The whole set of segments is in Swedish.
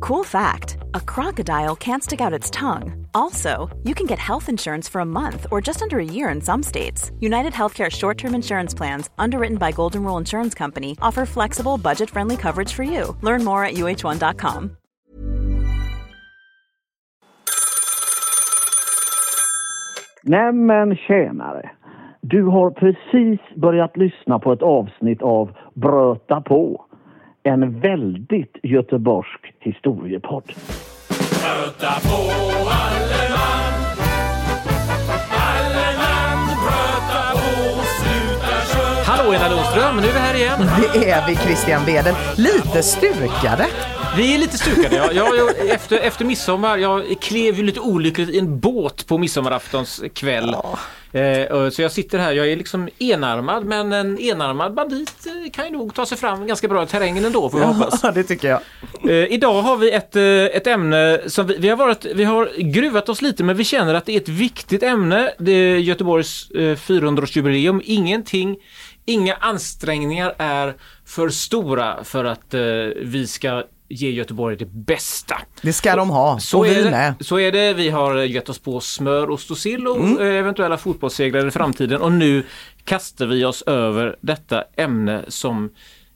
Cool fact a crocodile can't stick out its tongue. Also, you can get health insurance for a month or just under a year in some states. United Healthcare short term insurance plans, underwritten by Golden Rule Insurance Company, offer flexible, budget friendly coverage for you. Learn more at uh1.com. Nämen tjänare! Du har precis börjat lyssna på ett avsnitt av Bröta på. En väldigt göteborgsk historiepodd. Bröta på alle man Alle man bröta på Sluta köra Hallå Ena Lundström, nu är vi här igen. Det är vi Christian Wedel. Lite stukade. Vi är lite stukade. Ja. Jag, jag, efter, efter midsommar, jag klev ju lite olyckligt i en båt på midsommaraftons kväll. Eh, så jag sitter här, jag är liksom enarmad men en enarmad bandit eh, kan ju nog ta sig fram ganska bra i terrängen ändå får vi hoppas. Ja, det tycker jag. Eh, idag har vi ett, eh, ett ämne som vi, vi, har varit, vi har gruvat oss lite men vi känner att det är ett viktigt ämne. Det är Göteborgs eh, 400-årsjubileum. Ingenting, inga ansträngningar är för stora för att eh, vi ska ge Göteborg det bästa. Det ska de ha. Så och är, vi det, med. så är det. Vi har gett oss på smör, ost och sill och Mm. eh, eventuella fotbollsseglare i framtiden och nu kastar vi oss över detta ämne som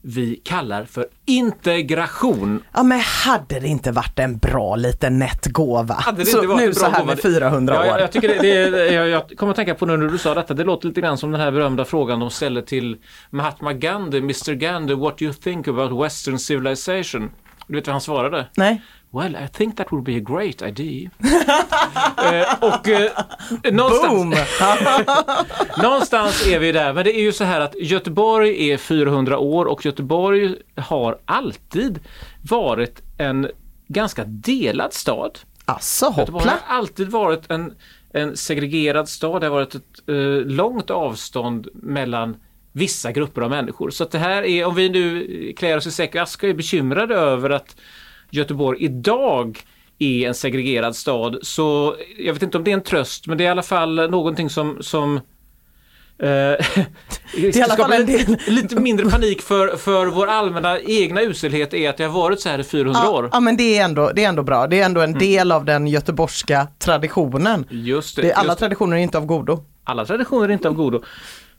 vi kallar för integration. Ja, men hade det inte varit en bra liten nätt gåva? Hade det så inte varit nu en bra så här gåva? med 400 Ja, år. jag, jag, tycker det, det, är- jag, jag kommer att tänka på nu när du sa detta, det låter lite grann som den här berömda frågan de ställer till Mahatma Gandhi, Mr Gandhi, what do you think about western civilization? Du vet vad han svarade? Nej. Well, I think that would be a great idea. eh, och eh, någonstans, Boom! någonstans är vi där, men det är ju så här att Göteborg är 400 år och Göteborg har alltid varit en ganska delad stad. Göteborg hoppla. har alltid varit en, en segregerad stad. Det har varit ett eh, långt avstånd mellan vissa grupper av människor. Så att det här är, om vi nu klär oss i och aska, är bekymrade över att Göteborg idag är en segregerad stad. Så jag vet inte om det är en tröst, men det är i alla fall någonting som, som alla fall en lite, del. lite mindre panik för, för vår allmänna egna uselhet är att det har varit så här i 400 Ja, år. ja, men det är, ändå, det är ändå bra. Det är ändå en del av den göteborgska traditionen. Just det. Det, alla just traditioner är inte av godo. Alla traditioner är inte av godo.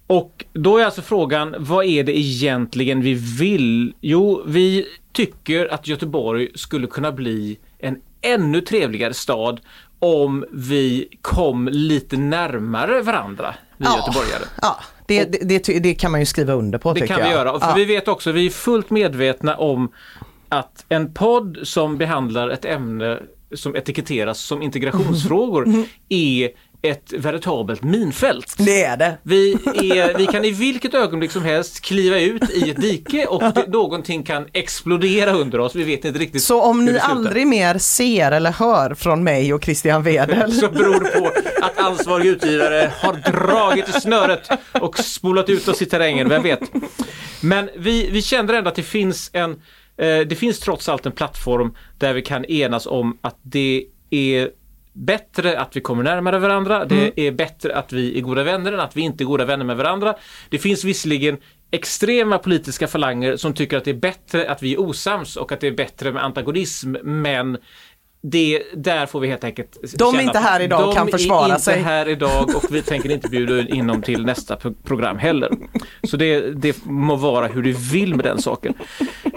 Och då är alltså frågan, vad är det egentligen vi vill? Jo, vi tycker att Göteborg skulle kunna bli en ännu trevligare stad om vi kom lite närmare varandra, vi göteborgare. Ja, det, det, det, det kan man ju skriva under på Det kan vi jag. göra. För Ja. vi vet också, vi är fullt medvetna om att en podd som behandlar ett ämne som etiketteras som integrationsfrågor är ett veritabelt minfält. Det är det. Vi, är, vi kan i vilket ögonblick som helst kliva ut i ett dike och det, någonting kan explodera under oss. Vi vet inte riktigt Så om ni aldrig mer ser eller hör från mig och Christian Wedel så beror det på att ansvarig utgivare har dragit i snöret och spolat ut oss i terrängen, vem vet. Men vi, vi känner ändå att det finns en eh, det finns trots allt en plattform där vi kan enas om att det är bättre att vi kommer närmare varandra. Det är bättre att vi är goda vänner än att vi inte är goda vänner med varandra. Det finns visserligen extrema politiska falanger som tycker att det är bättre att vi är osams och att det är bättre med antagonism, men det, där får vi helt enkelt De är inte här idag och kan försvara De är sig. inte här idag och vi tänker inte bjuda in dem till nästa pro- program heller. Så det, det må vara hur du vill med den saken.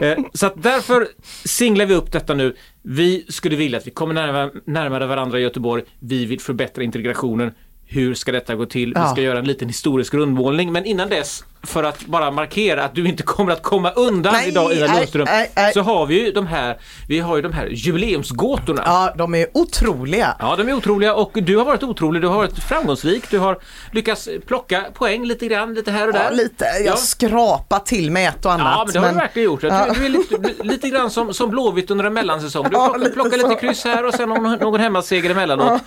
Eh, så att därför singlar vi upp detta nu. Vi skulle vilja att vi kommer närmare, närmare varandra i Göteborg. Vi vill förbättra integrationen. Hur ska detta gå till? Vi Ja. ska göra en liten historisk rundmålning men innan dess för att bara markera att du inte kommer att komma undan Nej, idag Ina nej, Lundström nej, nej. så har vi ju de här, vi har ju de här jubileumsgåtorna. Ja, de är otroliga. Ja, de är otroliga och du har varit otrolig, du har varit framgångsrik, du har lyckats plocka poäng lite grann, lite här och där. Ja, lite. Jag Ja. skrapar till med ett och annat. Ja, men det har du verkligen gjort. Tycker Du är lite, lite grann som, som Blåvitt under en mellansäsong. Du Ja, plockar, lite plockar lite kryss här och sen någon, någon hemmaseger emellanåt.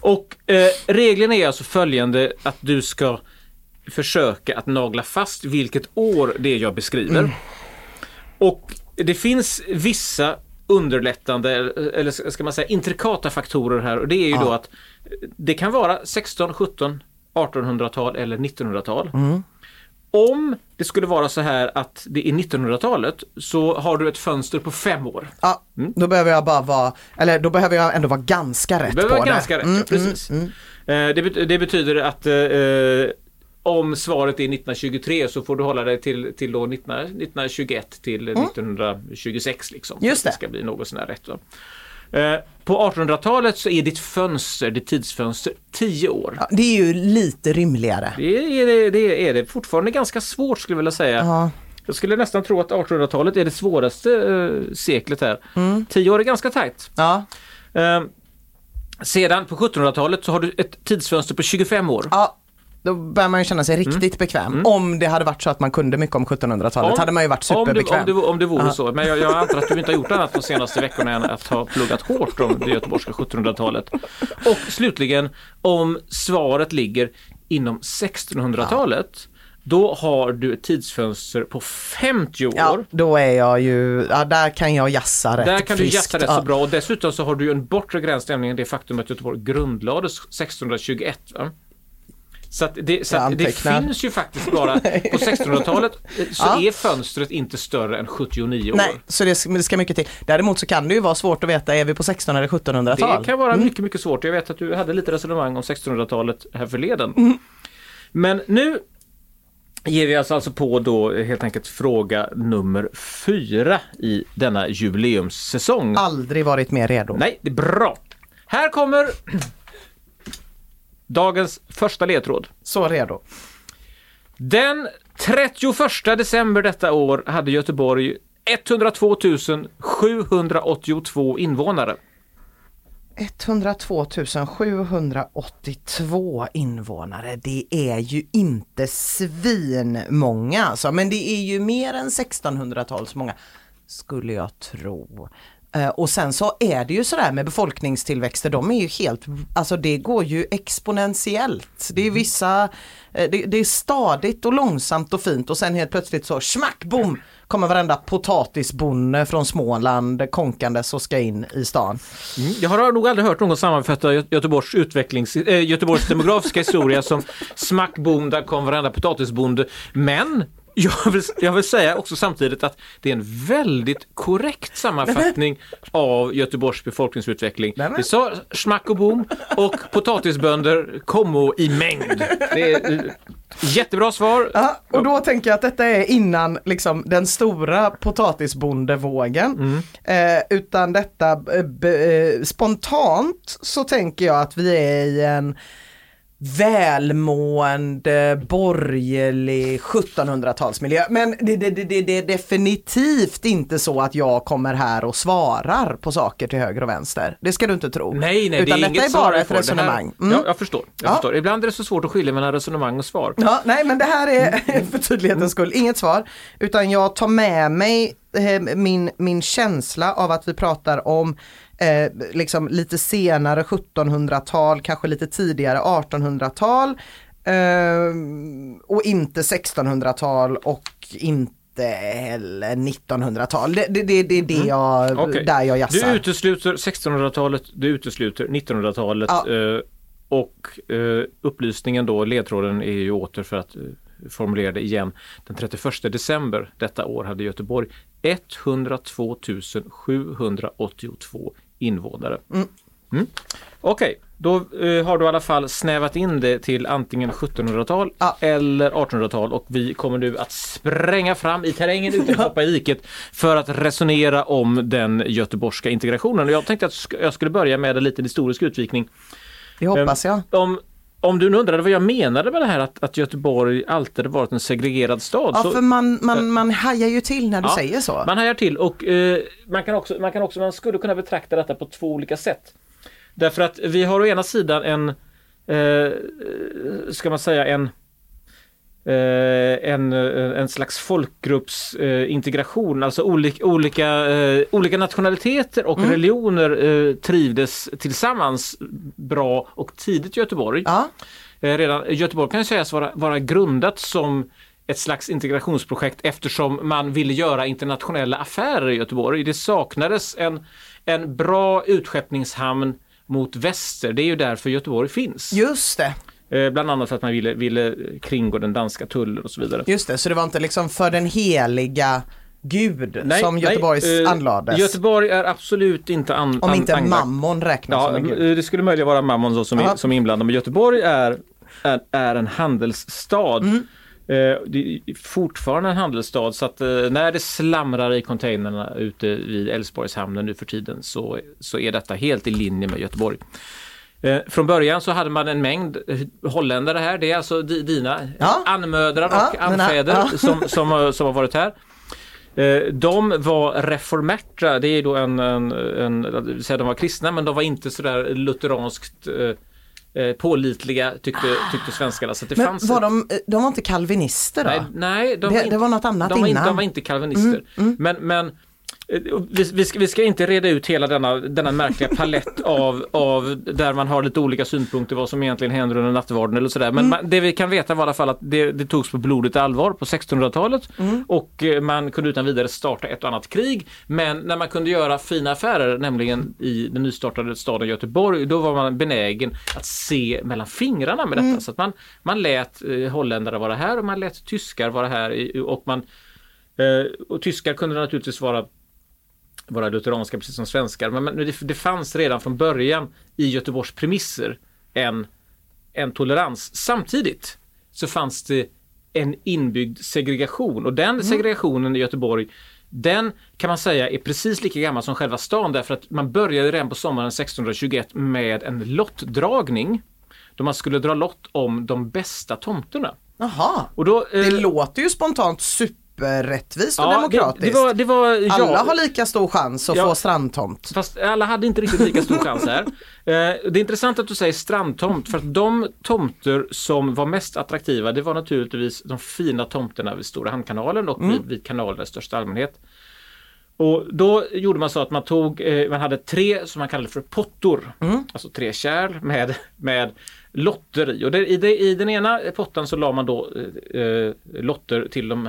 Och eh, regeln är alltså följande att du ska försöka att nagla fast vilket år det är jag beskriver. Mm. Och det finns vissa underlättande, eller ska man säga intrikata faktorer här och det är ju då att det kan vara 16, 17, 1800-tal eller 1900-tal. Om det skulle vara så här att det är 1900-talet så har du ett fönster på fem år. Ja, då behöver jag bara vara, eller då behöver jag ändå vara ganska rätt Det behöver på vara det. ganska rätt, Mm, ja, precis. Eh, det, det betyder att eh, eh, om svaret är 1923 så får du hålla dig till, till då 19, 1921 till 1926 liksom. Mm. Just Så att det. ska bli något sånär rätt. Va? Eh, på 1800-talet så är ditt fönster, ditt tidsfönster, 10 år. Ja, det är ju lite rymligare. Det är det, det är det fortfarande ganska svårt skulle jag vilja säga. Ja. Jag skulle nästan tro att 1800-talet är det svåraste eh, seklet här. Mm. 10 år är ganska tajt. Ja. Eh, sedan på 1700-talet så har du ett tidsfönster på 25 år. ja, då börjar man ju känna sig riktigt bekväm. Om det hade varit så att man kunde mycket om 1700-talet hade man ju varit om, det, superbekväm. om, det, om det vore så. Men jag, jag antar att du inte har gjort annat de senaste veckorna än att ha pluggat hårt om det göteborgska 1700-talet. Och slutligen, om svaret ligger inom 1600-talet, då har du ett tidsfönster på 50 år. Ja, då är jag ju, ja där kan jag jassa rätt Där kan du friskt. jassa rätt ja. så bra och dessutom så har du ju en bortre gräns, nämligen det faktum att Göteborg grundlades 1621. Va? Så, det, så det finns ju faktiskt bara, på 1600-talet eh, så Ja. är fönstret inte större än 79 år. Nej, så det, ska- det ska mycket till. Däremot så kan det ju vara svårt att veta, är vi på 16 eller 1700-tal? Det kan vara mycket, mycket svårt. Jag vet att du hade lite resonemang om 1600-talet här förleden. Mm. Men nu ger vi oss alltså på då helt enkelt fråga nummer fyra i denna jubileumssäsong. Aldrig varit mer redo. Nej, det är bra. Här kommer dagens första ledtråd. Så redo. Den 31 december detta år hade Göteborg 102 782 invånare. 102 782 invånare, det är ju inte svinmånga alltså, men det är ju mer än 1600-talsmånga, skulle jag tro. Eh, Och sen så är det ju sådär med befolkningstillväxter, de är ju helt, alltså det går ju exponentiellt. Det är vissa, eh, det, det är stadigt och långsamt och fint och sen helt plötsligt så smack boom kommer varenda potatisbonde från Småland konkandes och ska in i stan. Jag har nog aldrig hört någon sammanfatta Gö- Göteborgs, utvecklings, äh, Göteborgs demografiska historia som smack boom, där kom varenda potatisbonde. Men jag vill, jag vill säga också samtidigt att det är en väldigt korrekt sammanfattning av Göteborgs befolkningsutveckling. Det sa smack och boom och potatisbönder kommo i mängd. Det är eh, jättebra svar. Ja, och då tänker jag att detta är innan liksom, den stora potatisbondevågen. Eh, utan detta, eh, eh, spontant så tänker jag att vi är i en välmående borgerlig 1700-talsmiljö. Men det, det, det, det, är definitivt inte så att jag kommer här och svarar på saker till höger och vänster. Det ska du inte tro. Nej, nej, Utan det är detta inget är bara ett resonemang. Här, Mm. ja, jag förstår. Jag Ja. förstår. Ibland är det så svårt att skilja mellan resonemang och svar. Ja, nej men det här är för tydlighetens skull inget svar. Utan jag tar med mig eh, min, min känsla av att vi pratar om eh, liksom lite senare 1700-tal, kanske lite tidigare 1800-tal. Eh, och inte 1600-tal och inte heller 1900-tal. Det, det, det, det är det jag, Okej. där jag Du jassar. utesluter 1600-talet, du utesluter 1900-talet Ja. eh, och eh, upplysningen då, ledtråden är ju åter för att eh, formulera det igen. Den 31 december detta år hade Göteborg 102 782 invånare. Mm. Okej, då eh, har du i alla fall snävat in det till antingen 1700-tal Ja. eller 1800-tal och vi kommer nu att spränga fram i terrängen utan att hoppa i diket för att resonera om den göteborgska integrationen. Och jag tänkte att jag skulle börja med en liten historisk utvikning. Det hoppas jag. Om om du nu undrade vad jag menade med det här att, att Göteborg alltid har varit en segregerad stad. Ja, så, för man, man, man hajar ju till när du Ja, säger så. Man hajar till och eh, man, kan också, man kan också, man skulle kunna betrakta detta på två olika sätt. Därför att vi har å ena sidan en, eh, ska man säga en en, eh, en slags folkgruppsintegration, alltså olika, olika, eh, olika nationaliteter och religioner eh, trivdes tillsammans bra och tidigt i Göteborg. Ja, Eh, redan, Göteborg kan ju sägas vara, vara grundat som ett slags integrationsprojekt eftersom man ville göra internationella affärer i Göteborg. Det saknades en, en bra utskeppningshamn mot väster. Det är ju därför Göteborg finns. just det. Eh, bland annat för att man ville, ville kringgå den danska tullen och så vidare. Just det, så det var inte liksom för den heliga Gud som Göteborgs nej, eh, anlades. Göteborg är absolut inte an, Om an, inte anlagt. mammon räknas Ja, som en gud. eh, det skulle möjligen vara Mammon som, Ja. är, som är inblandad, men Göteborg är, är, är en handelsstad. Mm. Eh, det är fortfarande en handelsstad så att eh, när det slamrar i containrarna ute vid Älvsborgshamnen nu för tiden så, så är detta helt i linje med Göteborg. Eh, från början så hade man en mängd eh, holländare här, det är alltså di, dina Ja. anmödrar och Ja, anfäder ja. som, som, som har varit här. Eh, De var reformerta, det är då en, en, en de var kristna men de var inte sådär lutheranskt eh, pålitliga tyckte, tyckte svenskarna. Så det Men fanns var de, de var inte kalvinister då? Nej, nej de Det- var inte, det var något annat de var Inte, innan. Mm, de var inte kalvinister. Men, men eh, vi, vi, ska, vi ska inte reda ut hela denna, denna märkliga palett av, av där man har lite olika synpunkter vad som egentligen händer under nattvarden eller sådär. Men Mm. man, det vi kan veta var i alla fall att det, det togs på blodigt allvar på 1600-talet Mm. och eh, man kunde utan vidare starta ett och annat krig. Men när man kunde göra fina affärer, nämligen i den nystartade staden Göteborg, då var man benägen att se mellan fingrarna med detta. Mm. Så att man, man lät eh, holländare vara här och man lät tyskar vara här i- och man eh, och tyskar kunde naturligtvis vara vara lutheranska precis som svenskar. Men, men det, det fanns redan från början i Göteborgs premisser en, en tolerans. Samtidigt så fanns det en inbyggd segregation och den segregationen i Göteborg den kan man säga är precis lika gammal som själva stan därför att man började redan på sommaren 1621 med en lottdragning då man skulle dra lott om de bästa tomterna. Jaha, det eh, låter ju spontant superrättvist och ja, demokratiskt. Det, det var, det var, ja, Alla har lika stor chans att Ja. få strandtomt. Fast alla hade inte riktigt lika stor chans här. Eh, det är intressant att du säger strandtomt för att de tomter som var mest attraktiva det var naturligtvis de fina tomterna vid Stora Hamnkanalen och vid, vid kanalerna i största allmänhet. Och då gjorde man så att man tog, eh, man hade tre som man kallade för pottor. Alltså tre kärl med, med lotter i. Och det, i, det, i den ena pottan så la man då eh, eh, lotter till de,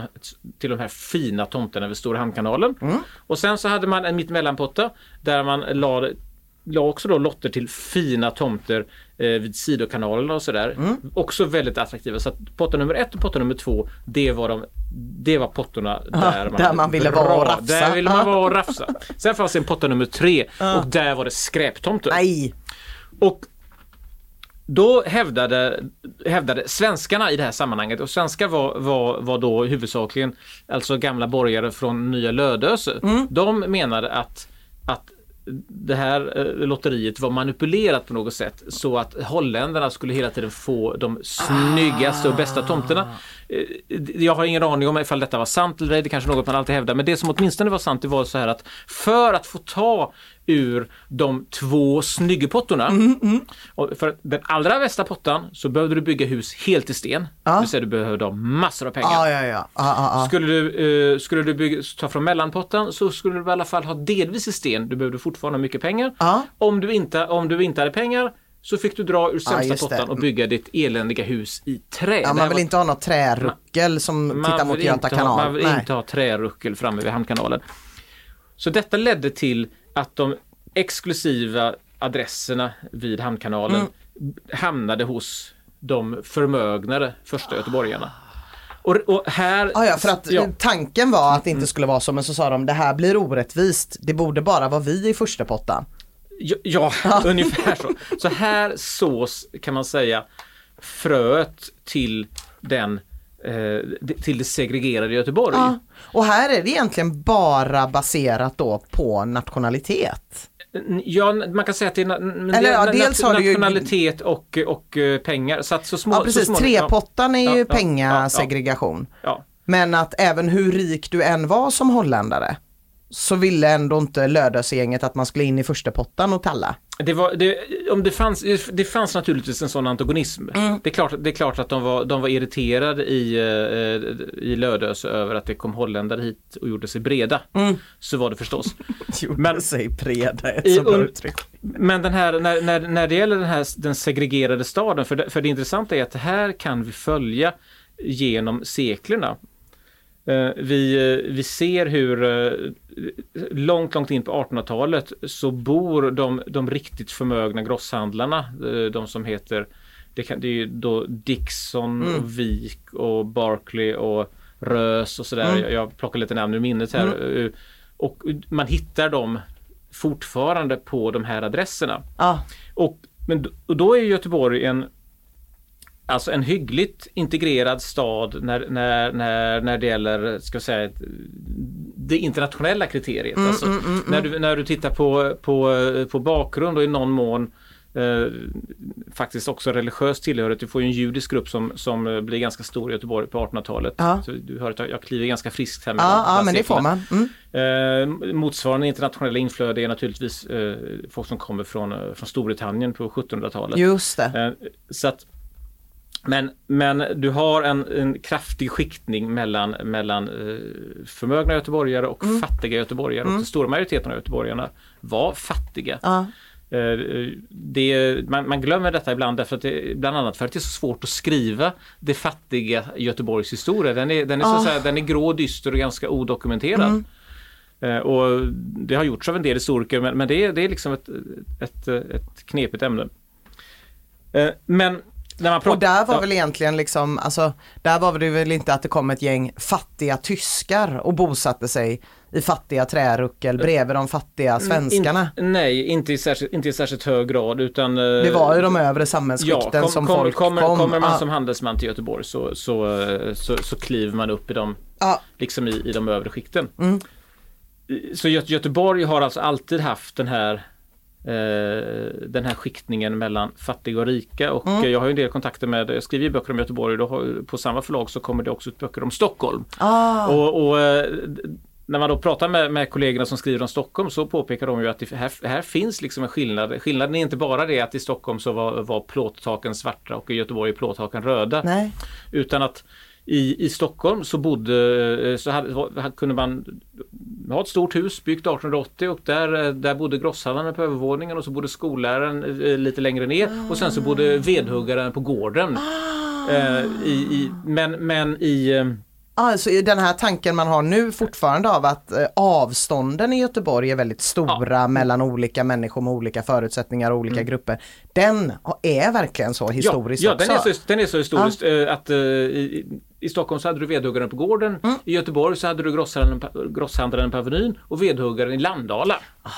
till de här fina tomterna vid Stora Hamnkanalen. Och sen så hade man en mittemellanpotta där man la la också då lotter till fina tomter eh, vid sidokanalerna och sådär. Också väldigt attraktiva. Så att potta nummer ett och potta nummer två, det var, de, det var pottorna där, där man ville vara och rafsa. Där ville man vara och rafsa. Sen fanns det en potta nummer tre och där var det skräptomter. Nej, Och då hävdade, hävdade svenskarna i det här sammanhanget, och svenskar var, var, var då huvudsakligen alltså gamla borgare från Nya Lödöse. De menade att, att det här eh, lotteriet var manipulerat på något sätt så att holländarna skulle hela tiden få de snyggaste och bästa tomterna. Eh, Jag har ingen aning om ifall detta var sant eller ej, det är kanske något man alltid hävdar, men det som åtminstone var sant det var så här att för att få ta ur de två snyggepottorna, och för den allra bästa pottan så behövde du bygga hus helt i sten, det vill säga du behövde ha massor av pengar. ja ja ja. ja. Skulle du, eh, skulle du bygga, ta från mellanpotten så skulle du i alla fall ha delvis i sten. Du behövde fortfarande mycket pengar. Om, du inte, om du inte hade pengar så fick du dra ur sämsta det. pottan och bygga ditt eländiga hus i trä. Ja, man vill var- inte ha något träruckel som man tittar mot Göta kanal. Ha, man vill Nej. inte ha träruckel framme vid Hamnkanalen. Så detta ledde till att de exklusiva adresserna vid Hamnkanalen Mm. hamnade hos de förmögnare första göteborgarna. Och, och här... Ja, ja, för att ja. tanken var att det Mm. inte skulle vara så men så sa de det här blir orättvist. Det borde bara vara vi i första pottan. Ja, ja ungefär så. Så här sås kan man säga fröet till den eh, till det segregerade Göteborg. Ja. Och här är det egentligen bara baserat då på nationalitet. Ja, man kan säga att det är na- Eller ja, dels har du ju- nationalitet och, och eh, pengar. Så att så små, Ja så precis, småningom- trepottan är Ja, ju ja, pengasegregation. Men att även hur rik du än var som holländare så ville ändå inte Lödösgänget att man skulle in i första pottan och talla. Det, var, det, om det, fanns, det fanns naturligtvis en sån antagonism. Mm. Det, är klart, det är klart att de var, de var irriterade i, eh, i Lödöse över att det kom holländare hit och gjorde sig breda. Så var det förstås. Men- sig preda ett I så bra un- uttryck. Men den här, när, när, när det gäller den här den segregerade staden, för det, för det intressanta är att det här kan vi följa genom seklerna. Eh, Vi, eh, vi ser hur eh, långt, långt in på 1800-talet så bor de, de riktigt förmögna grosshandlarna, de som heter det, kan, det är ju då Dixon och Wik och Barclay och Rös och sådär. Jag, jag plockar lite namn ur minnet här. Eh, Och man hittar dem fortfarande på de här adresserna. Ja, Och, men, och då är Göteborg en Alltså en hyggligt integrerad stad när, när, när, när det gäller, ska jag säga, det internationella kriteriet. alltså, När, du, när du tittar på, på, på bakgrund och i någon mån eh, faktiskt också religiös tillhörighet. Du får ju en judisk grupp som, som eh, blir ganska stor i Göteborg på 1800-talet. Ja. Så du hör att jag- kliver ganska friskt här mellan- ja, ja men det får man. Mm. Eh, motsvarande internationella inflöde är naturligtvis eh, folk som kommer från, eh, från Storbritannien på 1700-talet. Just det. Eh, så att, men, men du har en, en kraftig skiktning mellan, mellan eh, förmögna göteborgare och Mm. fattiga göteborgare. Och den stora majoriteten av göteborgarna var fattiga. Ja. Eh, Det, man, man glömmer detta ibland därför att det, bland annat för att det är så svårt att skriva det fattiga Göteborgs historia. Den är, den är, så Ah. säga, den är grå, dyster och ganska odokumenterad. Eh, Och det har gjorts av en del historiker men, men det, är, det är liksom ett, ett, ett knepigt ämne. Men pratar... Och där var ja, väl egentligen liksom, alltså, där var det väl inte att det kom ett gäng fattiga tyskar och bosatte sig i fattiga träruckel bredvid de fattiga svenskarna. In, nej, inte i, särskilt, inte i särskilt hög grad utan... eh, Det var ju de övre samhällsskikten kom, som kom, folk kommer, kom. kommer man Ja. som handelsman till Göteborg så, så, eh, så, så kliver man upp i de, Ja. liksom i, i de övre skikten. Mm. Så Gö- Göteborg har alltså alltid haft den här den här skiktningen mellan fattiga och rika och Mm. eh, jag har ju en del kontakter med, jag skriver ju böcker om Göteborg och har, på samma förlag så kommer det också ut böcker om Stockholm. Ah. Och, och eh, när man då pratar med, med kollegorna som skriver om Stockholm så påpekar de ju att det, här, här finns liksom en skillnad. Skillnaden är inte bara det att i Stockholm så var, var plåttaken svarta och i Göteborg är plåttaken röda. Nej. Utan att i, i Stockholm så bodde, eh, så hade, kunde man ha ett stort hus byggt 1880 och där, eh, där bodde grosshandlaren på övervåningen och så bodde skolläraren eh, lite längre ner och sen så bodde vedhuggaren på gården. Eh, i, i, men, men i Alltså den här tanken man har nu fortfarande av att eh, avstånden i Göteborg är väldigt stora mellan olika människor med olika förutsättningar och olika grupper. Den är verkligen så historiskt ja, ja, också. den är så, den är så historiskt eh, att eh, i, i Stockholm så hade du vedhuggaren på gården. Mm. I Göteborg så hade du grosshandlaren, grosshandlaren på Avenyn och vedhuggaren i Landala. Ah,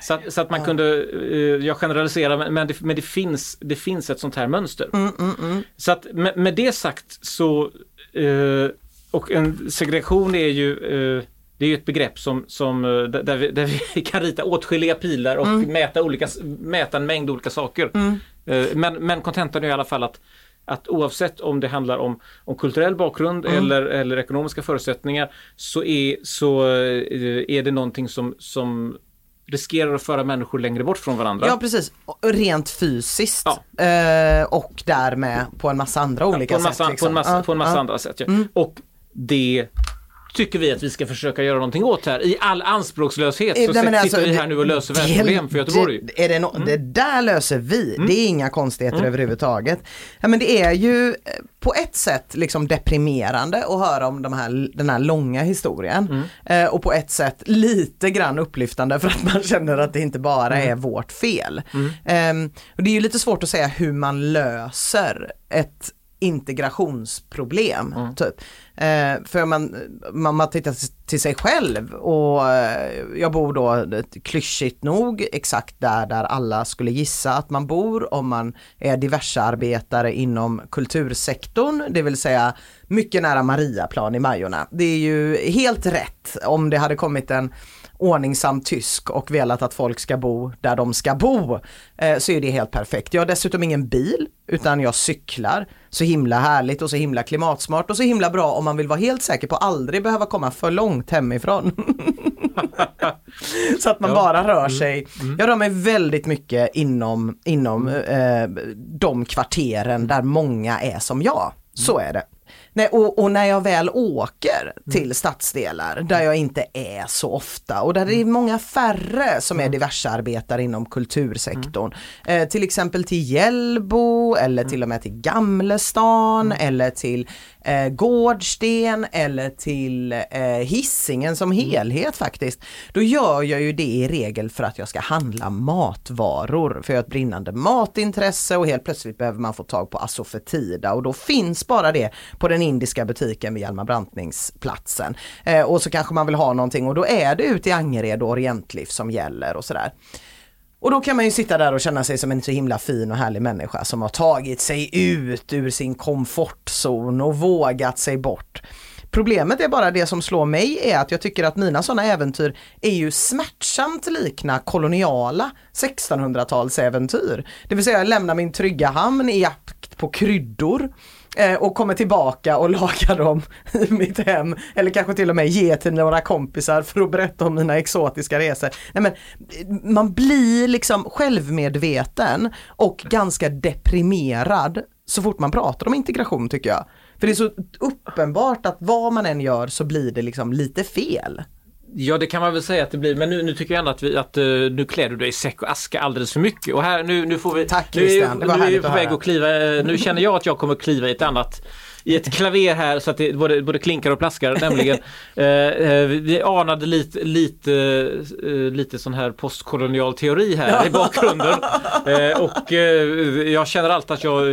Så att, så att man kunde, eh, jag generaliserar men, det, men det, finns, det finns ett sånt här mönster. Mm, Så att med, med det sagt så, eh, och en segregation är ju eh, det är ju ett begrepp som, som, eh, där, vi, där vi kan rita åtskilliga pilar och Mm. mäta, olika, mäta en mängd olika saker. Eh, Men, men kontentan är i alla fall att, att oavsett om det handlar om, om kulturell bakgrund Mm. eller, eller ekonomiska förutsättningar så är, så är det någonting som, som riskerar att föra människor längre bort från varandra. Ja precis, rent fysiskt Ja. eh, och därmed på en massa andra olika på en massa, sätt. liksom. på en massa, Ja, på en massa. Mm. andra sätt. Ja. Och det tycker vi att vi ska försöka göra någonting åt här. I all anspråkslöshet så Eh, nej, men sitter alltså, vi här nu och löser världsproblem för Göteborg. Mm. Det, är det, no, det där löser vi, det är inga konstigheter överhuvudtaget. Ja, men det är ju eh, på ett sätt liksom deprimerande att höra om de här, den här långa historien. Mm. Eh, och på ett sätt lite grann upplyftande för att man känner att det inte bara Mm. är vårt fel. Ehm, och det är ju lite svårt att säga hur man löser ett integrationsproblem. Typ. Eh, för man, man, man tittar till sig själv och eh, jag bor då ett- klyschigt nog exakt där där alla skulle gissa att man bor om man är diversearbetare inom kultursektorn, det vill säga mycket nära Mariaplan i Majorna. Det är ju helt rätt om det hade kommit en ordningsam tysk och velat att folk ska bo där de ska bo eh, så är det helt perfekt. Jag har dessutom ingen bil utan jag cyklar. Så himla härligt och så himla klimatsmart och så himla bra om man vill vara helt säker på att aldrig behöva komma för långt hemifrån. så att man bara rör sig. Jag rör mig väldigt mycket inom, inom eh, de kvarteren där många är som jag. Så är det. Nej, och, och när jag väl åker till stadsdelar där jag inte är så ofta och där det är många färre som är diversearbetare inom kultursektorn. Eh, till exempel till Hjällbo eller till och med till Gamlestan eller till eh, Gårdsten eller till eh, Hisingen som helhet faktiskt. Då gör jag ju det i regel för att jag ska handla matvaror. För jag har ett brinnande matintresse och helt plötsligt behöver man få tag på asofetida och då finns bara det på den indiska butiken vid Hjalmar Brantningsplatsen. Eh, och så kanske man vill ha någonting och då är det ute i Angered och Orientliv som gäller och sådär. Och då kan man ju sitta där och känna sig som en så himla fin och härlig människa som har tagit sig ut ur sin komfortzon och vågat sig bort. Problemet är bara det som slår mig är att jag tycker att mina sådana äventyr är ju smärtsamt likna koloniala 1600-talsäventyr. Det vill säga jag lämnar min trygga hamn i jakt på kryddor Eh, och kommer tillbaka och lagar dem i mitt hem. Eller kanske till och med ge till några kompisar för att berätta om mina exotiska resor. Nej, men, eh, man blir liksom självmedveten och ganska deprimerad så fort man pratar om integration tycker jag. För det är så uppenbart att vad man än gör så blir det liksom lite fel. Ja det kan man väl säga att det blir men nu, nu tycker jag ändå att, vi, att eh, nu klär du dig i säck och aska alldeles för mycket och här nu, nu får vi Tack, nu, är- Christian. Det var nu är vi på att väg höra. att kliva, eh, nu känner jag att jag kommer att kliva i ett annat i ett klaver här så att det både, både klinkar och plaskar nämligen. Eh, eh, vi anade lite, lite, eh, lite sån här postkolonial teori här i bakgrunden. Eh, och eh, jag känner alltid att jag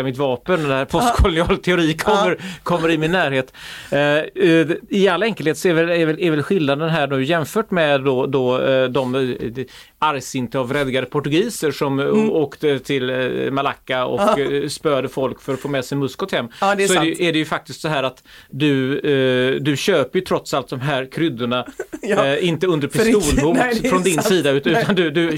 i mitt vapen. När postkolonial teori kommer, kommer i min närhet. Eh, eh, I all enkelhet så är väl, är väl, är väl skillnaden här nu jämfört med då, då eh, de eh, argsinta och vredgade portugiser som mm. åkte till eh, Malacca och eh, spöade folk för att få med sig muskot hem. Ja, det är så är sant. det, är det ju faktiskt så här att du, eh, du köper ju trots allt de här kryddorna Ja. eh, inte under pistolhot är från din sant. sida utan, du, du,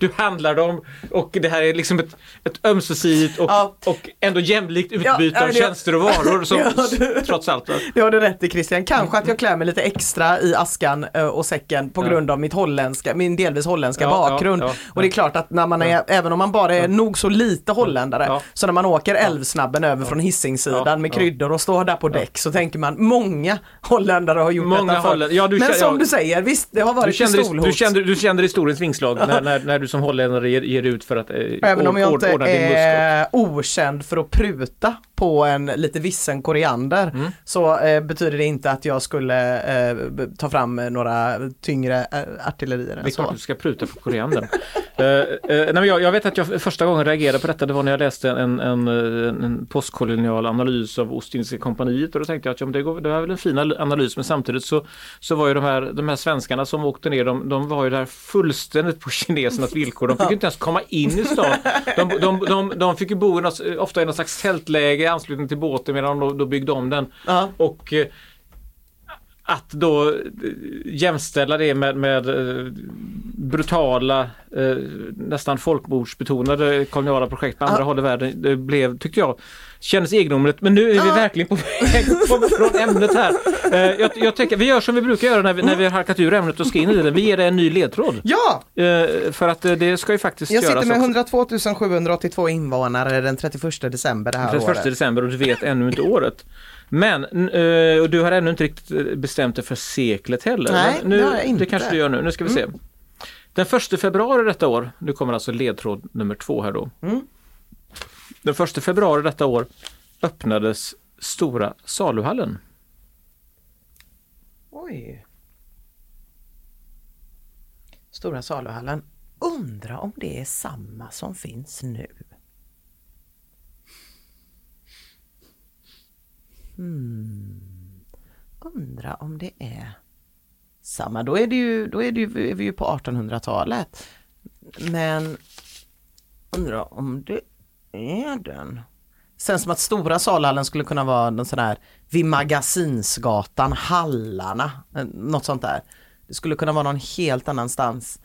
du handlar dem och det här är liksom ett, ett ömsesidigt och, Ja. och ändå jämlikt utbyte ja, av det- tjänster och varor som, Ja, du- trots allt. Det har du rätt i Christian. Kanske att jag klär mig lite extra i askan eh, och säcken på Ja. grund av mitt holländska, min delvis holländska Ja, ja, bakgrund. ja. Och det är klart att när man är, även om man bara är nog så lite holländare, så när man åker älvsnabben över från Hisingssidan med kryddor och står där på däck så tänker man många holländare har gjort Många detta förr. ja, du Men som du säger, visst det har Du varit kände, pistolhot. du, kände, du kände historiens vingslag när, när, när du som holländare ger, ger ut för att eh, Även om jag inte är okänd för att pruta på en lite vissen koriander Mm. så eh, betyder det inte att jag skulle eh, ta fram några tyngre eh, artillerier Det är klart du ska pruta på koriandern. Eh, eh, nej, men jag, jag vet att jag första gången reagerade på detta det var när jag läste en, en, en, postkolonial analys av Ostindiska kompaniet och då tänkte jag att ja, det, går, det var väl en fin analys men samtidigt så, så var ju de här, de här svenskarna som åkte ner de, de var ju där fullständigt på kinesernas villkor. De fick ju inte ens komma in i stan. De, de, de, de fick ju bo i något, ofta i något slags tältläge i anslutning till båten medan de då byggde om den. Ja. Och eh, att då eh, jämställa det med, med eh, brutala, eh, nästan folkmordsbetonade koloniala projekt på andra Ja. håll i världen. Det blev, tyckte jag, kändes egendomligt. Men nu är vi Ja. verkligen på väg från ämnet här. Jag, jag tänker, vi gör som vi brukar göra när vi, när vi har halkat ur ämnet och ska in i det. Vi ger dig en ny ledtråd. Ja! För att det ska ju faktiskt Jag göras sitter med också. 102 782 invånare den 31 december det här 31 året. december och du vet ännu inte året. Men, eh, och du har ännu inte riktigt eh, bestämt dig för seklet heller. Nej, nu, det har jag inte. Det kanske du gör nu. Nu ska vi se. Den första februari detta år, nu kommer alltså ledtråd nummer två här då. Mm. Den första februari detta år öppnades Stora saluhallen. Oj. Stora saluhallen. Undra om det är samma som finns nu. Mm. Undra om det är samma, då är, det ju, då är, det ju, är vi ju på 1800-talet. Men undrar om det är den. Sen som att Stora Salhallen skulle kunna vara någon sån där vid Magasinsgatan, Hallarna, eh, något sånt där. Det skulle kunna vara någon helt annanstans.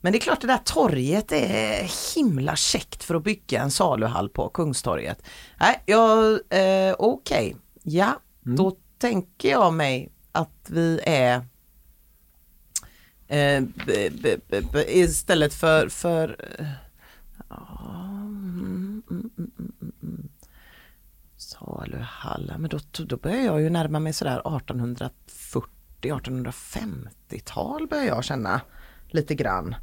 Men det är klart det där torget är himla käckt för att bygga en saluhall på Kungstorget. Nej, jag, eh, okej, ja, då tänker jag mig att vi är eh, istället för, för eh, mm, mm, mm, mm, mm. Saluhallar, men då, då börjar jag ju närma mig sådär 1840-1850-tal börjar jag känna lite grann.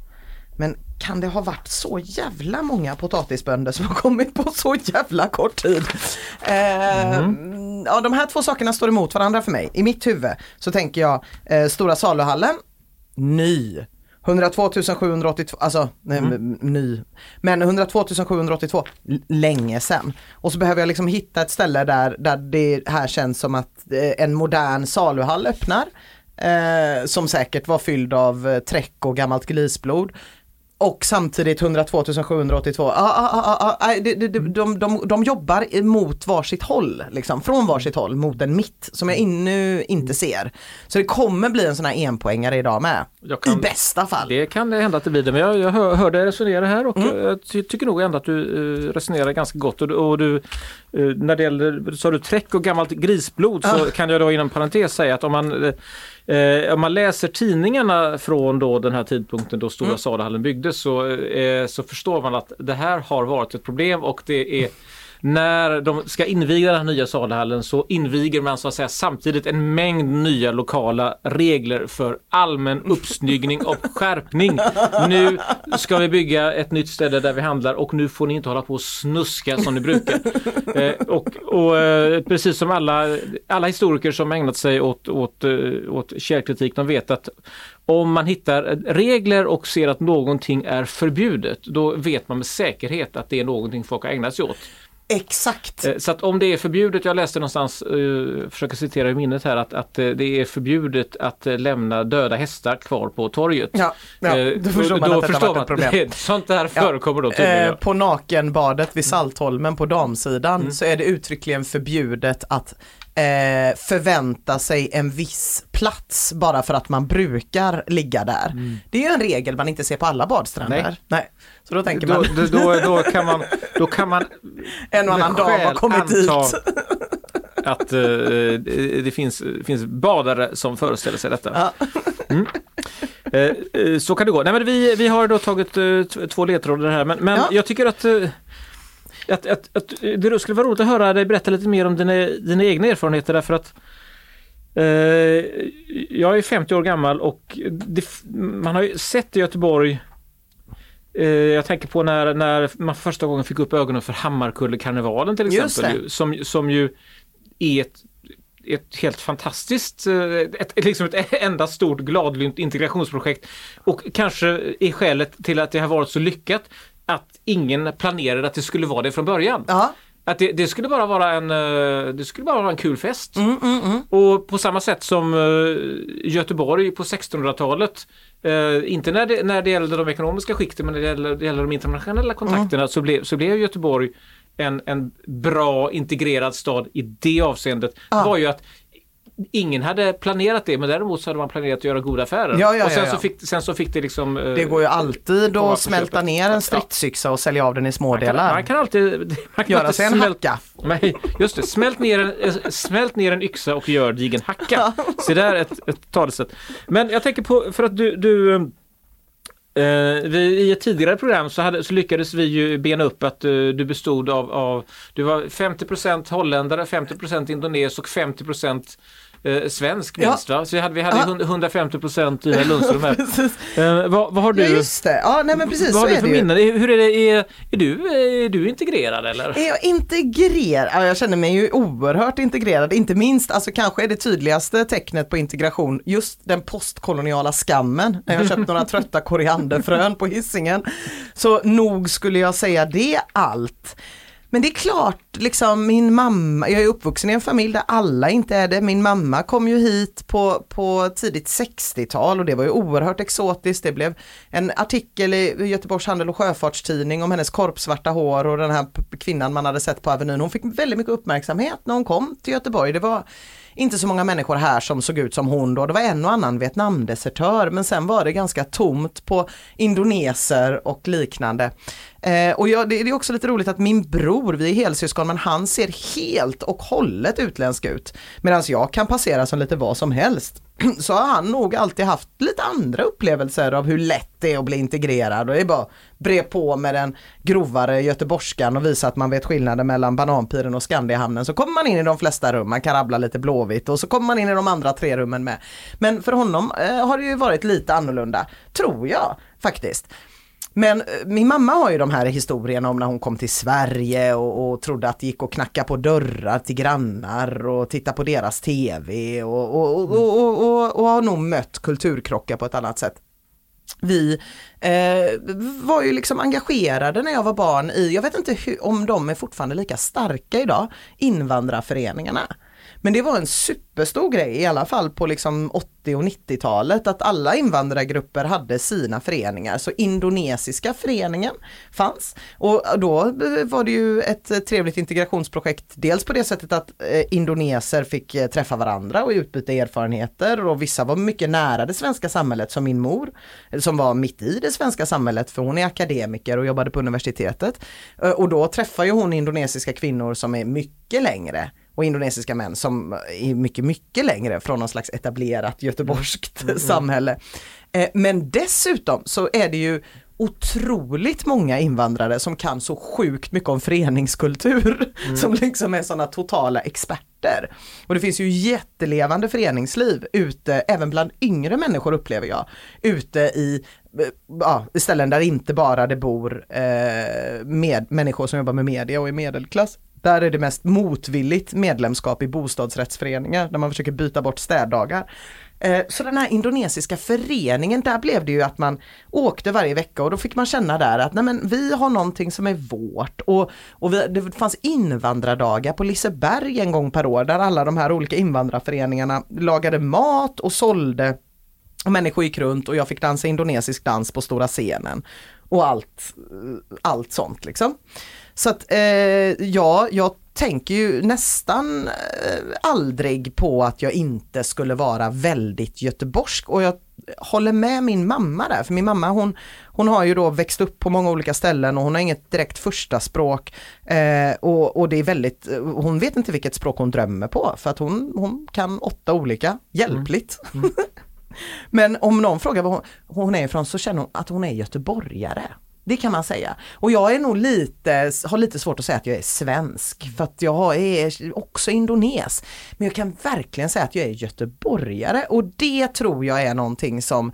Men kan det ha varit så jävla många potatisbönder som har kommit på så jävla kort tid? Eh, Ja, de här två sakerna står emot varandra för mig. I mitt huvud så tänker jag eh, Stora saluhallen, ny. 102 782, alltså nej, m- ny. Men 102 782, l- länge sedan. Och så behöver jag liksom hitta ett ställe där, där det här känns som att eh, en modern saluhall öppnar. Eh, som säkert var fylld av eh, träck och gammalt grisblod. Och samtidigt 102 782. Ah, ah, ah, ah, ah, de, de, de, de, jobbar mot varsitt håll, liksom, från varsitt håll mot en mitt som jag ännu inte ser. Så det kommer bli en sån här enpoängare idag med. Kan- I bästa fall. Det kan det hända att det blir det, men jag, jag hör, hör dig resonera här och jag ty, tycker nog ändå att du uh, resonerar ganska gott. Och, och du, eh, när det gäller, sa du träck och gammalt grisblod så kan jag då inom parentes säga att om man, eh, om man läser tidningarna från då den här tidpunkten då Stora Saluhallen byggdes så, eh, så förstår man att det här har varit ett problem och det är när de ska inviga den här nya saluhallen så inviger man så att säga samtidigt en mängd nya lokala regler för allmän uppsnyggning och skärpning. Nu ska vi bygga ett nytt ställe där vi handlar och nu får ni inte hålla på och snuska som ni brukar. Eh, och och eh, precis som alla, alla historiker som ägnat sig åt, åt, eh, åt källkritik, de vet att om man hittar regler och ser att någonting är förbjudet, då vet man med säkerhet att det är någonting folk har ägnat sig åt. Exakt. Eh, Så att om det är förbjudet, jag läste någonstans, uh, försöker citera i minnet här, att, att eh, det är förbjudet att eh, lämna döda hästar kvar på torget. Ja, ja, Eh, då förstår man att detta förstår varit ett man problem. det- Sånt där förekommer då tydligen. Eh, ja. på nakenbadet vid Saltholmen på damsidan Mm. så är det uttryckligen förbjudet att eh, förvänta sig en viss plats bara för att man brukar ligga där. Det är ju en regel man inte ser på alla badstränder. Mm. Nej. Nej. Så då tänker man, då, då, då, kan man, då kan man en och annan dam har kommit anta dit. att eh, det, finns, finns badare som föreställer sig detta. Ja. Eh, eh, så kan det gå. Nej, men vi, vi har då tagit eh, två ledtrådar här men, men Ja. jag tycker att, eh, att, att, att det skulle vara roligt att höra dig berätta lite mer om dina, dina egna erfarenheter därför att eh, jag är 50 år gammal och det, man har ju sett i Göteborg eh, jag tänker på när, när man för första gången fick upp ögonen för Hammarkullekarnevalen till exempel. Som, som ju är ett, ett helt fantastiskt, eh, ett, liksom ett enda stort gladlynt integrationsprojekt. Och kanske är skälet till att det har varit så lyckat att ingen planerade att det skulle vara det från början. Ja. Att det, det skulle bara vara en, eh, det skulle bara vara en kul fest. Mm, mm, mm. Och på samma sätt som eh, Göteborg på 1600-talet, eh, inte när det, när det gällde de ekonomiska skikten men när det gäller, det gäller de internationella kontakterna så, blev, så blev Göteborg en, en bra integrerad stad i det avseendet. Ja. var ju att Ingen hade planerat det men däremot så hade man planerat att göra goda affärer. Ja, ja, och sen, ja. Så fick, sen så fick det liksom... eh, Det går ju alltid att smälta ner en stridsyxa och sälja av den i små man kan, delar. man kan alltid... Man kan Göra sig en smält- hacka. Nej, just det. Smält ner en, eh, smält ner en yxa och gör dig en hacka. Så där är ett, ett talesätt. Men jag tänker på, för att du, du eh, vi, I ett tidigare program så, hade, så lyckades vi ju bena upp att eh, du bestod av, av du var 50% holländare, 50% indones och 50 eh, svensk Ja. minst va? Så vi hade, vi hade Ja. hund- 150 i det här Lundström här. Eh, vad, vad har du? Ja just det, ja nej men precis vad har du för minnen? Hur är det? Är, är, du, är du integrerad eller? Är jag integrerad? Ja, jag känner mig ju oerhört integrerad, inte minst, alltså kanske är det tydligaste tecknet på integration just den postkoloniala skammen. När jag köpt några trötta korianderfrön på hissingen. Så nog skulle jag säga det allt. Men det är klart, liksom min mamma, jag är uppvuxen i en familj där alla inte är det. Min mamma kom ju hit på, på tidigt 60-tal och det var ju oerhört exotiskt. Det blev en artikel i Göteborgs Handel och Sjöfartstidning om hennes korpsvarta hår och den här kvinnan man hade sett på Avenyn. Hon fick väldigt mycket uppmärksamhet när hon kom till Göteborg. Det var inte så många människor här som såg ut som hon då. Det var en och annan Vietnamdesertör men sen var det ganska tomt på indoneser och liknande. Eh, och jag, det, det är också lite roligt att min bror, vi är helsyskon, men han ser helt och hållet utländsk ut. Medan jag kan passera som lite vad som helst. Så har han nog alltid haft lite andra upplevelser av hur lätt det är att bli integrerad och det är bara bre på med den grovare göteborgskan och visa att man vet skillnaden mellan Bananpiren och Skandiahamnen så kommer man in i de flesta rum, man kan rabbla lite Blåvitt och så kommer man in i de andra tre rummen med. Men för honom eh, har det ju varit lite annorlunda, tror jag faktiskt. Men eh, min mamma har ju de här historierna om när hon kom till Sverige och, och trodde att det gick att knacka på dörrar till grannar och titta på deras TV och, och, och, och, och, och har nog mött kulturkrockar på ett annat sätt. Vi eh, var ju liksom engagerade när jag var barn i, jag vet inte hur, om de är fortfarande lika starka idag, invandrarföreningarna. Men det var en superstor grej i alla fall på liksom 80 och 90-talet att alla invandrargrupper hade sina föreningar. Så indonesiska föreningen fanns och då var det ju ett trevligt integrationsprojekt. Dels på det sättet att eh, indoneser fick eh, träffa varandra och utbyta erfarenheter och vissa var mycket nära det svenska samhället som min mor eh, som var mitt i det svenska samhället för hon är akademiker och jobbade på universitetet. Eh, och då träffar ju hon indonesiska kvinnor som är mycket längre och indonesiska män som är mycket, mycket längre från någon slags etablerat göteborgskt samhälle. Eh, Men dessutom så är det ju otroligt många invandrare som kan så sjukt mycket om föreningskultur. Som liksom är sådana totala experter. Och det finns ju jättelevande föreningsliv ute, även bland yngre människor upplever jag. Ute i eh, ja, ställen där inte bara det bor eh, med människor som jobbar med media och i medelklass. Där är det mest motvilligt medlemskap i bostadsrättsföreningar där man försöker byta bort städdagar. Eh, så den här indonesiska föreningen, där blev det ju att man åkte varje vecka och då fick man känna där att nej men vi har någonting som är vårt. Och, och vi, det fanns invandrardagar på Liseberg en gång per år där alla de här olika invandrarföreningarna lagade mat och sålde och människor gick runt och jag fick dansa indonesisk dans på stora scenen. Och allt, eh, allt sånt liksom. Så att eh, ja, jag tänker ju nästan eh, aldrig på att jag inte skulle vara väldigt göteborgsk och jag håller med min mamma där, för min mamma hon, hon har ju då växt upp på många olika ställen och hon har inget direkt första språk eh, och, och det är väldigt, hon vet inte vilket språk hon drömmer på för att hon, hon kan åtta olika, hjälpligt. Men om någon frågar var hon, hon är ifrån så känner hon att hon är göteborgare. Det kan man säga. Och jag är nog lite, har lite svårt att säga att jag är svensk för att jag är också indones. Men jag kan verkligen säga att jag är göteborgare och det tror jag är någonting som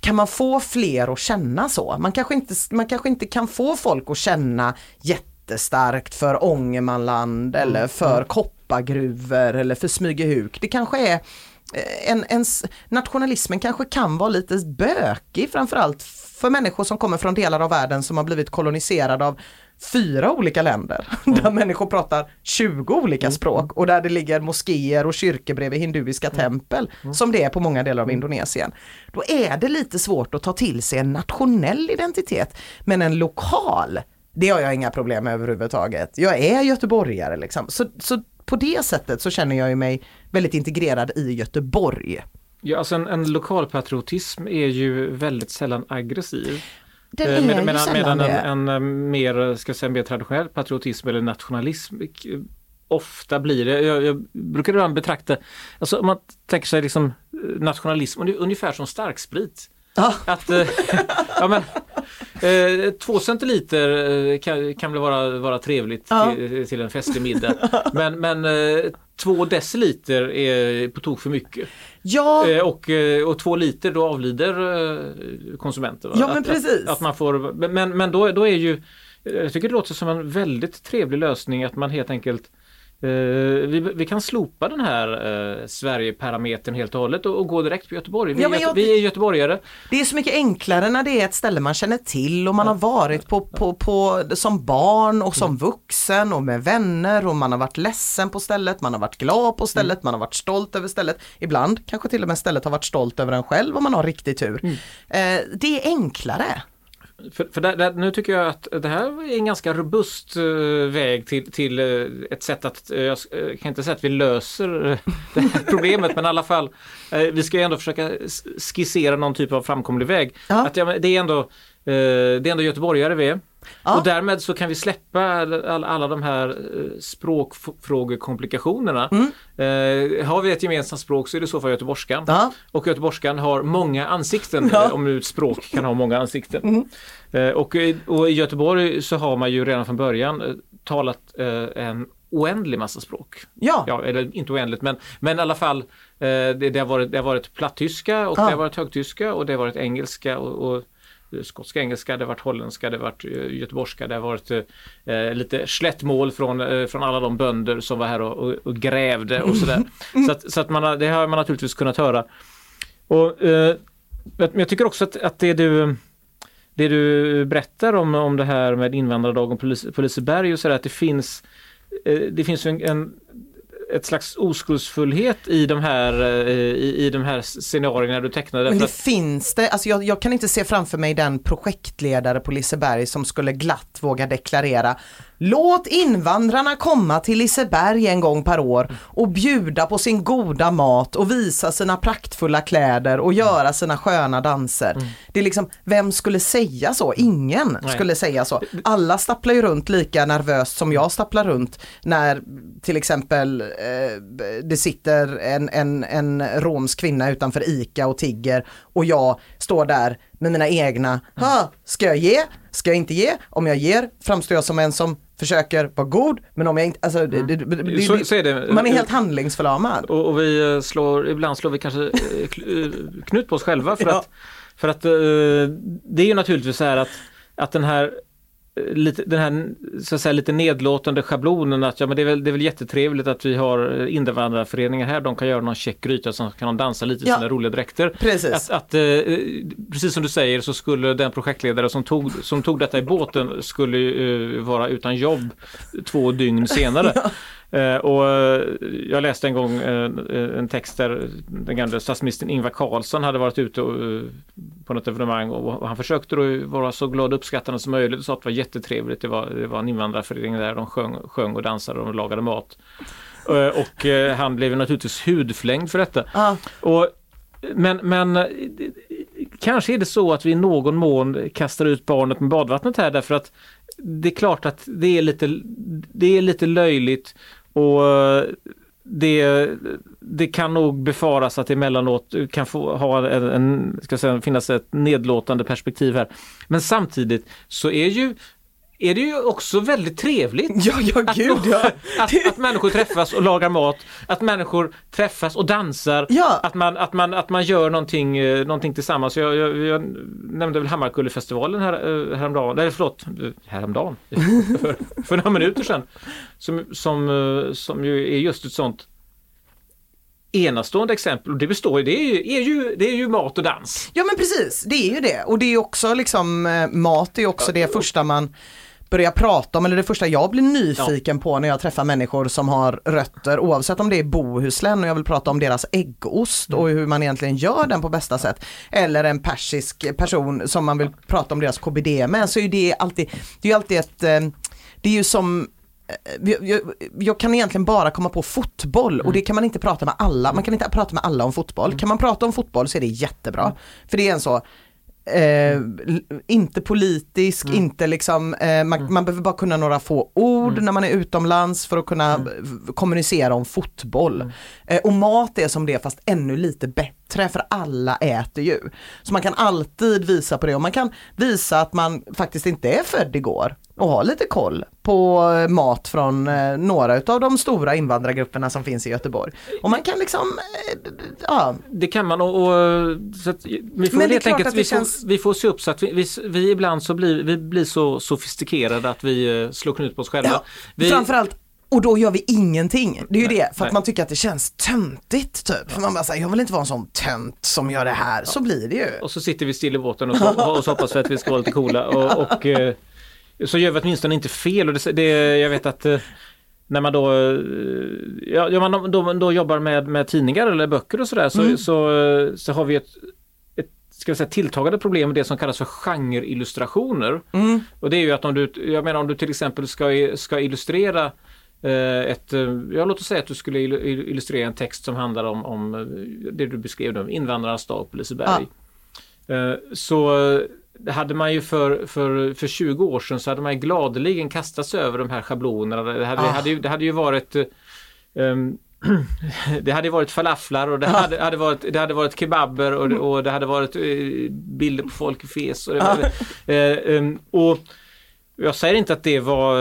kan man få fler att känna så? Man kanske inte, man kanske inte kan få folk att känna jättestarkt för Ångermanland eller för koppargruvor eller för Smygehuk. Det kanske är eh, en, ens, nationalismen kanske kan vara lite bökig framförallt för människor som kommer från delar av världen som har blivit koloniserade av fyra olika länder där människor pratar 20 olika språk och där det ligger moskéer och kyrkor bredvid hinduiska tempel som det är på många delar av Indonesien. Då är det lite svårt att ta till sig en nationell identitet men en lokal, det har jag inga problem med överhuvudtaget. Jag är göteborgare liksom. Så, så på det sättet så känner jag mig väldigt integrerad i Göteborg. Ja, alltså en, en lokalpatriotism är ju väldigt sällan aggressiv. Den Eh, är medan medan det. en, en eh, mer, ska jag säga, mer traditionell patriotism eller nationalism eh, ofta blir det, jag, jag brukar ibland betrakta, alltså om man tänker sig liksom eh, nationalism ungef- ungefär som starksprit. Ja. Att, eh, ja men, eh, två centiliter eh, kan, kan väl vara, vara trevligt Ja. till, till en festlig middag. Men, men eh, två deciliter är på tok för mycket. Ja, Eh, och, eh, och två liter då avlider eh, konsumenten. va? Ja, men att, precis. Att, att man får, men men då, då är ju, jag tycker det låter som en väldigt trevlig lösning att man helt enkelt eh, vi, vi kan slopa den här eh, Sverigeparametern helt och hållet och, och gå direkt på Göteborg. Vi, Ja, är, jag- vi är göteborgare. Det är så mycket enklare när det är ett ställe man känner till och man har varit på, på, på som barn och som vuxen och med vänner och man har varit ledsen på stället, man har varit glad på stället, man har varit stolt över stället. Ibland kanske till och med stället har varit stolt över en själv om man har riktig tur. Eh, det är enklare. För, för där, där, nu tycker jag att det här är en ganska robust eh, väg till, till eh, ett sätt att, eh, jag kan inte säga att vi löser det här problemet men i alla fall vi ska ju ändå försöka skissera någon typ av framkomlig väg. Ja. Att, ja, det, är ändå, det är ändå göteborgare vi är. Ja. Och därmed så kan vi släppa alla, alla de här eh, språkfrågekomplikationerna. Eh, har vi ett gemensamt språk så är det så fall göteborgskan. Ja. Och göteborgskan har många ansikten, Ja. eh, om nu ett språk kan ha många ansikten. Eh, och, och i Göteborg så har man ju redan från början eh, talat eh, en oändlig massa språk. Ja. Ja, eller inte oändligt men, men i alla fall eh, det, det, har varit, det har varit plattyska och Ja. det har varit högtyska och det har varit engelska och, och eh, skotska engelska, det har varit holländska, det har varit eh, göteborgska, det har varit eh, lite slättmål från, eh, från alla de bönder som var här och, och, och grävde och sådär. Så, att, så att man det har man naturligtvis kunnat höra. Och, eh, men jag tycker också att, att det du det du berättar om, om det här med invandrardagen på, Lis- på Liseberg och sådär att det finns eh, det finns en, en ett slags oskuldsfullhet i de här, eh, i, i de här scenarierna du tecknade. Men det att, finns det, alltså jag, jag kan inte se framför mig den projektledare på Liseberg som skulle glatt våga deklarera Låt invandrarna komma till Liseberg en gång per år och bjuda på sin goda mat och visa sina praktfulla kläder och göra sina sköna danser. Det är liksom, vem skulle säga så? Ingen Nej. skulle säga så. Alla stapplar ju runt lika nervöst som jag stapplar runt när till exempel eh, det sitter en, en, en romsk kvinna utanför ICA och tigger och jag står där med mina egna, ha, ska jag ge? Ska jag inte ge? Om jag ger framstår jag som en som försöker vara god, men om jag inte, alltså det, det, det, det, Så- så är man är helt handlingsförlamad. och, och vi eh, slår, ibland slår vi kanske eh, eh, knut på oss själva för Ja. att, för att det är ju naturligtvis så här att, att den här Lite, den här så att säga, lite nedlåtande schablonen att ja, men det, är väl, det är väl jättetrevligt att vi har eh, invandrarföreningar här, de kan göra någon check gryta så kan de dansa lite i Ja. sina roliga dräkter. Precis. Att, att, eh, precis som du säger så skulle den projektledare som tog, som tog detta i båten skulle eh, vara utan jobb två dygn senare. Eh, och eh, jag läste en gång eh, en text där den gamla statsministern Ingvar Carlsson hade varit ute eh, på något evenemang och han försökte då vara så glad och uppskattande som möjligt och sa att det var jättetrevligt. Det var, det var en invandrarförening där de sjöng, sjöng och dansade och lagade mat. Eh, Och eh, han blev naturligtvis hudflängd för detta. Ja. Och, men, men eh, kanske är det så att vi i någon mån kastar ut barnet med badvattnet här därför att det är klart att det är lite, det är lite löjligt och eh, det, det kan nog befaras att det emellanåt kan få ha en, en ska säga, finnas ett nedlåtande perspektiv här. Men samtidigt så är ju är det ju också väldigt trevligt Ja, ja, att, gud ja. att, att människor träffas och lagar mat, att människor träffas och dansar, Ja. att, man, att, man, att man gör någonting, eh, någonting tillsammans. Jag, jag, jag nämnde väl Hammarkullefestivalen här, eh, häromdagen, eller förlåt, häromdagen, för, för några minuter sedan, som, som, eh, som ju är just ett sånt enastående exempel och det består det är ju, är ju, det är ju mat och dans. Ja men precis, det är ju det. Och det är också liksom, mat är ju också det första man börjar prata om, eller det första jag blir nyfiken på när jag träffar människor som har rötter, oavsett om det är Bohuslän och jag vill prata om deras äggost och hur man egentligen gör den på bästa sätt. Eller en persisk person som man vill prata om deras KBD med, så är det alltid, det är alltid ett, eh, det är ju som eh, jag, jag, jag kan egentligen bara komma på fotboll och det kan man inte prata med alla, man kan inte prata med alla om fotboll. Kan man prata om fotboll så är det jättebra. För det är en så, eh, inte politisk, inte liksom, eh, man, man behöver bara kunna några få ord när man är utomlands för att kunna v- kommunicera om fotboll. Eh, och mat är som det fast ännu lite bättre för alla äter ju. Så man kan alltid visa på det och man kan visa att man faktiskt inte är född igår och ha lite koll på eh, mat från eh, några utav de stora invandrargrupperna som finns i Göteborg. Och man kan liksom, eh, ja, Det kan man och, och vi får helt enkelt vi, känns- får, vi får se upp så att vi, vi, vi ibland så blir vi blir så sofistikerade att vi slår knut på oss själva. Ja, vi, framförallt Och då gör vi ingenting. Det är ju Nej, det, för nej. att man tycker att det känns töntigt typ. För man bara säger, jag vill inte vara en sån tönt som gör det här. Så blir det ju. Och så sitter vi still i båten och så, och så hoppas vi att vi ska vara lite coola. Och, och eh, så gör vi åtminstone inte fel. Och det, det, jag vet att eh, när man då, eh, ja, ja, man då, då jobbar med, med tidningar eller böcker och sådär så, så, eh, så har vi ett, ska vi säga, tilltagande problem med det som kallas för genreillustrationer. Och det är ju att om du, jag menar om du till exempel ska, ska illustrera ett, eh, ja låt oss säga att du skulle il- il- illustrera en text som handlar om, om eh, det du beskrev nu, invandrarnas dag på Liseberg. Eh, Så eh, hade man ju för, för, för 20 år sedan så hade man ju gladeligen kastat sig över de här schablonerna. Det hade, Ah. hade, ju, det hade ju varit eh, ehm, det hade varit falaflar och det hade, hade, varit, det hade varit kebaber och, det- och det hade varit eh, bilder på folk i fes. Och, det var, eh, ehm, och jag säger inte att det var,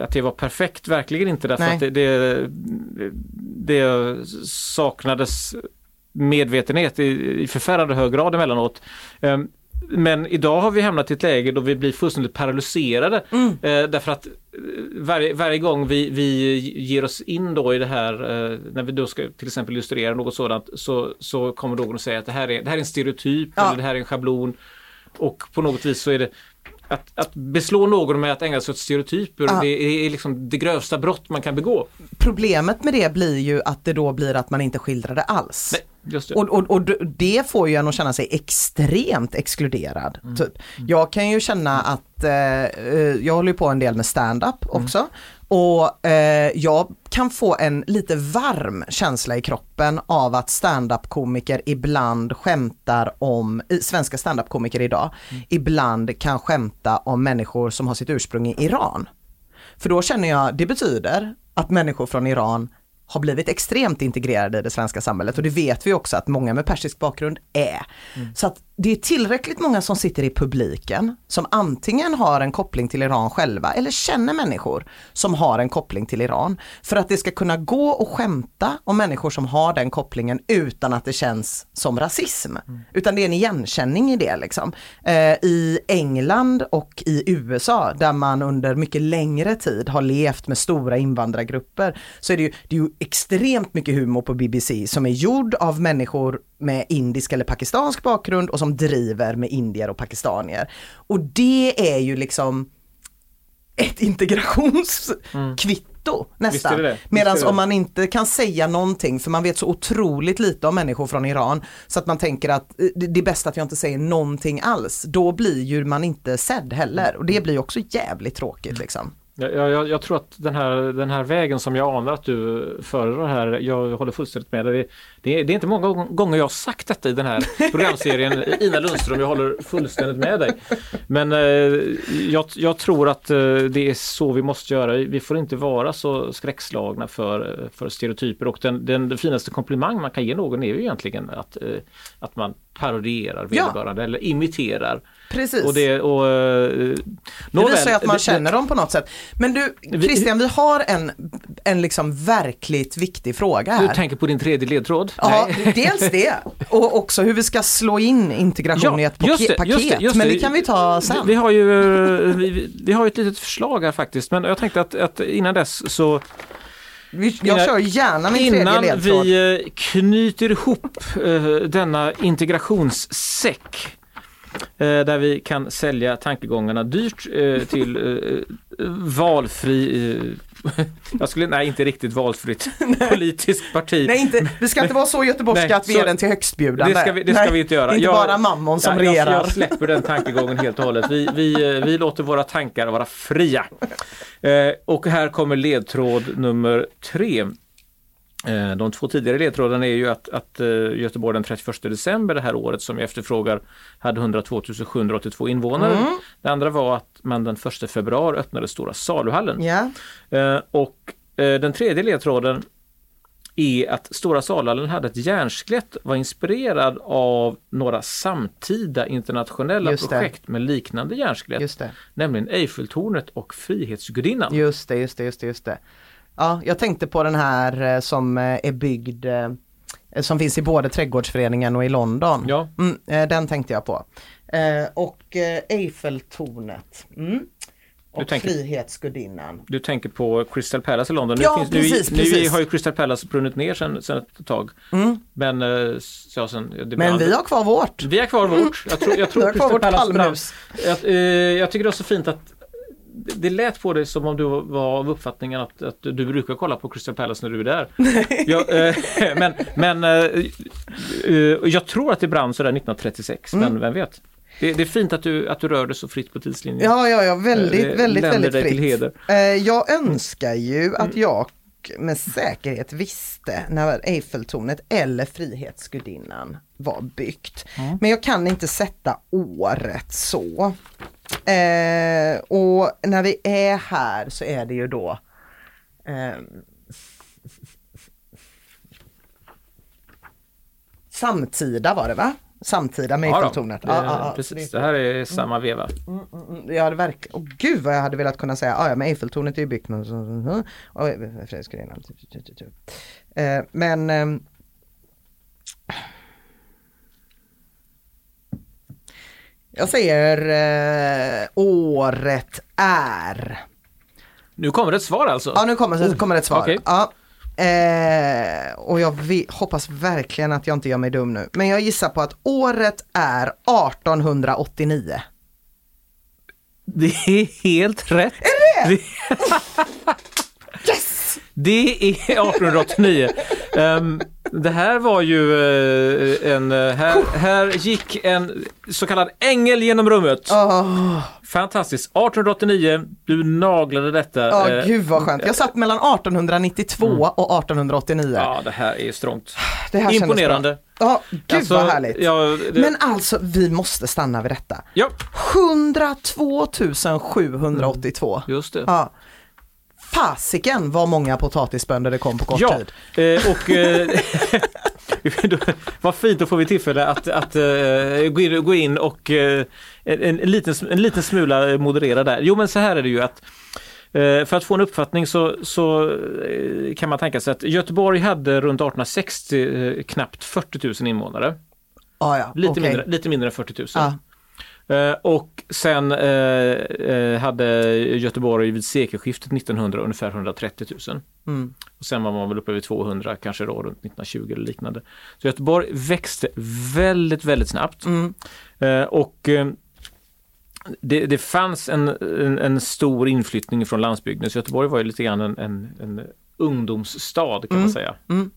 att det var perfekt, verkligen inte därför Nej. att det, det, det saknades medvetenhet i, i förfärande hög grad emellanåt. Ehm, Men idag har vi hamnat i ett läge då vi blir fullständigt paralyserade. Eh, därför att eh, varje, varje gång vi, vi ger oss in då i det här, eh, när vi då ska till exempel illustrera något sådant, så, så kommer någon att säga att det här är, det här är en stereotyp Ja. eller det här är en schablon. Och på något vis så är det att, att beslå någon med att ägna sig åt stereotyper, Ja. det är liksom det grövsta brott man kan begå. Problemet med det blir ju att det då blir att man inte skildrar det alls. Nej, just det. Och, och, och det får ju en att känna sig extremt exkluderad. Mm. Typ. Jag kan ju känna att, eh, eh, jag håller ju på en del med stand-up Mm. Och eh, jag kan få en lite varm känsla i kroppen av att stand-up-komiker ibland skämtar om, svenska stand-up-komiker idag, Mm. ibland kan skämta om människor som har sitt ursprung i Iran. För då känner jag, det betyder att människor från Iran har blivit extremt integrerade i det svenska samhället och det vet vi också att många med persisk bakgrund är. Så att det är tillräckligt många som sitter i publiken som antingen har en koppling till Iran själva eller känner människor som har en koppling till Iran. För att det ska kunna gå och skämta om människor som har den kopplingen utan att det känns som rasism. Utan det är en igenkänning i det liksom. Eh, I England och i USA där man under mycket längre tid har levt med stora invandrargrupper så är det ju, det är ju extremt mycket humor på BBC som är gjord av människor med indisk eller pakistansk bakgrund och som driver med indier och pakistanier. Och det är ju liksom ett integrationskvitto Visst nästan. Medan om man inte kan säga någonting för man vet så otroligt lite om människor från Iran så att man tänker att eh, det är bäst att jag inte säger någonting alls. Då blir ju man inte sedd heller och det blir ju också jävligt tråkigt liksom. Jag, jag, jag tror att den här, den här vägen som jag anar att du föredrar här, jag håller fullständigt med dig. Det, det, är, det är inte många gånger jag har sagt detta i den här programserien. Ina Lundström, jag håller fullständigt med dig. Men eh, jag, jag tror att eh, det är så vi måste göra. Vi får inte vara så skräckslagna för, för stereotyper och den, den, finaste komplimang man kan ge någon är ju egentligen att, eh, att man parodierar Ja. vederbörande eller imiterar. Precis. Och det, och, eh, Det visar ju att man det- känner dem på något sätt. Men du Vi- Christian, vi har en, en liksom verkligt viktig fråga Du här. tänker på din tredje ledtråd? Ja, dels det och också hur vi ska slå in integration Ja, i ett paket, det, just det, just men det. kan vi ta sen. Vi har ju eh, vi, vi har ett litet förslag här faktiskt men jag tänkte att, att innan dess så Vi, jag innan- kör gärna min tredje innan ledtråd. vi eh, knyter ihop eh, denna integrationssäck där vi kan sälja tankegångarna dyrt till valfri jag skulle, nej inte riktigt valfritt politiskt parti. Nej, inte, vi ska inte vara så göteborgska Nej, att vi så- ger den till högstbjudande. Det ska vi, det ska Nej, vi inte göra. det är Inte Jag- bara mammon som jag, regerar. jag släpper den tankegången helt och hållet. Vi, vi, eh, vi låter våra tankar vara fria. Eh, och här kommer ledtråd nummer tre. Eh, De två tidigare ledtrådarna är ju att, att eh, Göteborg den 31 december det här året som jag efterfrågar hade 102 782 invånare. Mm. Det andra var att man den 1 februari öppnade Stora saluhallen. Eh, Och eh, den tredje ledtråden är att Stora saluhallen hade ett järnskelett, var inspirerad av några samtida internationella projekt med liknande järnskelett, nämligen Eiffeltornet och Frihetsgudinnan. Just det, just det, just det, just det. Ja, jag tänkte på den här eh, som eh, är byggd eh, som finns i både trädgårdsföreningen och i London. Ja. Mm, den tänkte jag på. Och Eiffeltornet. Mm. Och tänker- Frihetsgudinnan. Du tänker på Crystal Palace i London. Ja, finns, precis, nu, precis. Mm. nu har ju Crystal Palace brunnit ner sedan, sedan ett tag. Men, eh, ja, sen, det Men vi har kvar vårt. vi har kvar vårt. Jag tror, jag tror Crystal Palace brann. Jag, jag tycker det var så fint att det lät på dig som om du var av uppfattningen att, att du brukar kolla på Crystal Palace när du är där. Jag, eh, men men eh, eh, jag tror att det brann sådär 1936, Mm. men vem vet? Det, det är fint att du, att du rör dig så fritt på tidslinjen. Ja, ja, ja, väldigt, Eh, väldigt, väldigt fritt. Eh, Jag önskar ju att jag med säkerhet visste när Eiffeltornet eller Frihetsgudinnan var byggt. Men jag kan inte sätta året så. Eh, och när vi är här så är det ju då eh, Samtida var det va? Samtida med Ja. Eiffeltornet. Ja, ja, precis, det här är samma veva. Mm, Jag hade verkligen, åh gud vad jag hade velat kunna säga, "Ah, ja men Eiffeltornet är ju byggt med och Fredriksgrenar. Eh, Men ehm, Jag säger eh, året är. Nu kommer det ett svar alltså? Ja nu kommer, kommer ett svar. okej. Ja. Eh, och jag hoppas verkligen att jag inte gör mig dum nu. Men jag gissar på att året är 1889. Det är helt rätt. Är det? Yes! Det är 1889. Ehm, det här var ju eh, en, eh, här, här gick en så kallad ängel genom rummet. Åh, Fantastiskt. 1889, du naglade detta. Ja, Eh, gud vad skönt. Jag satt mellan 1892 och 1889. Ja, det här är strångt. det här kändes Imponerande. Ja, gud Alltså, vad härligt. Ja, det, Men alltså, vi måste stanna vid detta. ja, 102 782. just det. Ja. Fasiken vad många potatisbönder det kom på kort Ja, tid. eh, och eh, vad fint, då får vi tillfälle att, att eh, gå, in, och en, en, liten, en liten smula moderera där. Jo men så här är det ju att för att få en uppfattning så, så kan man tänka sig att Göteborg hade runt 1860 eh, knappt 40 000 invånare. Ah, ja, Lite, okej. mindre, lite mindre än 40 000. Ja. Eh, och sen eh, eh, hade Göteborg vid sekelskiftet 1900 ungefär 130 000. Mm. Och sen var man väl uppe vid 200 kanske då runt 1920 eller liknande. Så Göteborg växte väldigt, väldigt snabbt. Mm. Och det, det fanns en, en, en stor inflyttning från landsbygden. Så Göteborg var ju lite grann en, en, ungdomsstad kan man säga. Mm.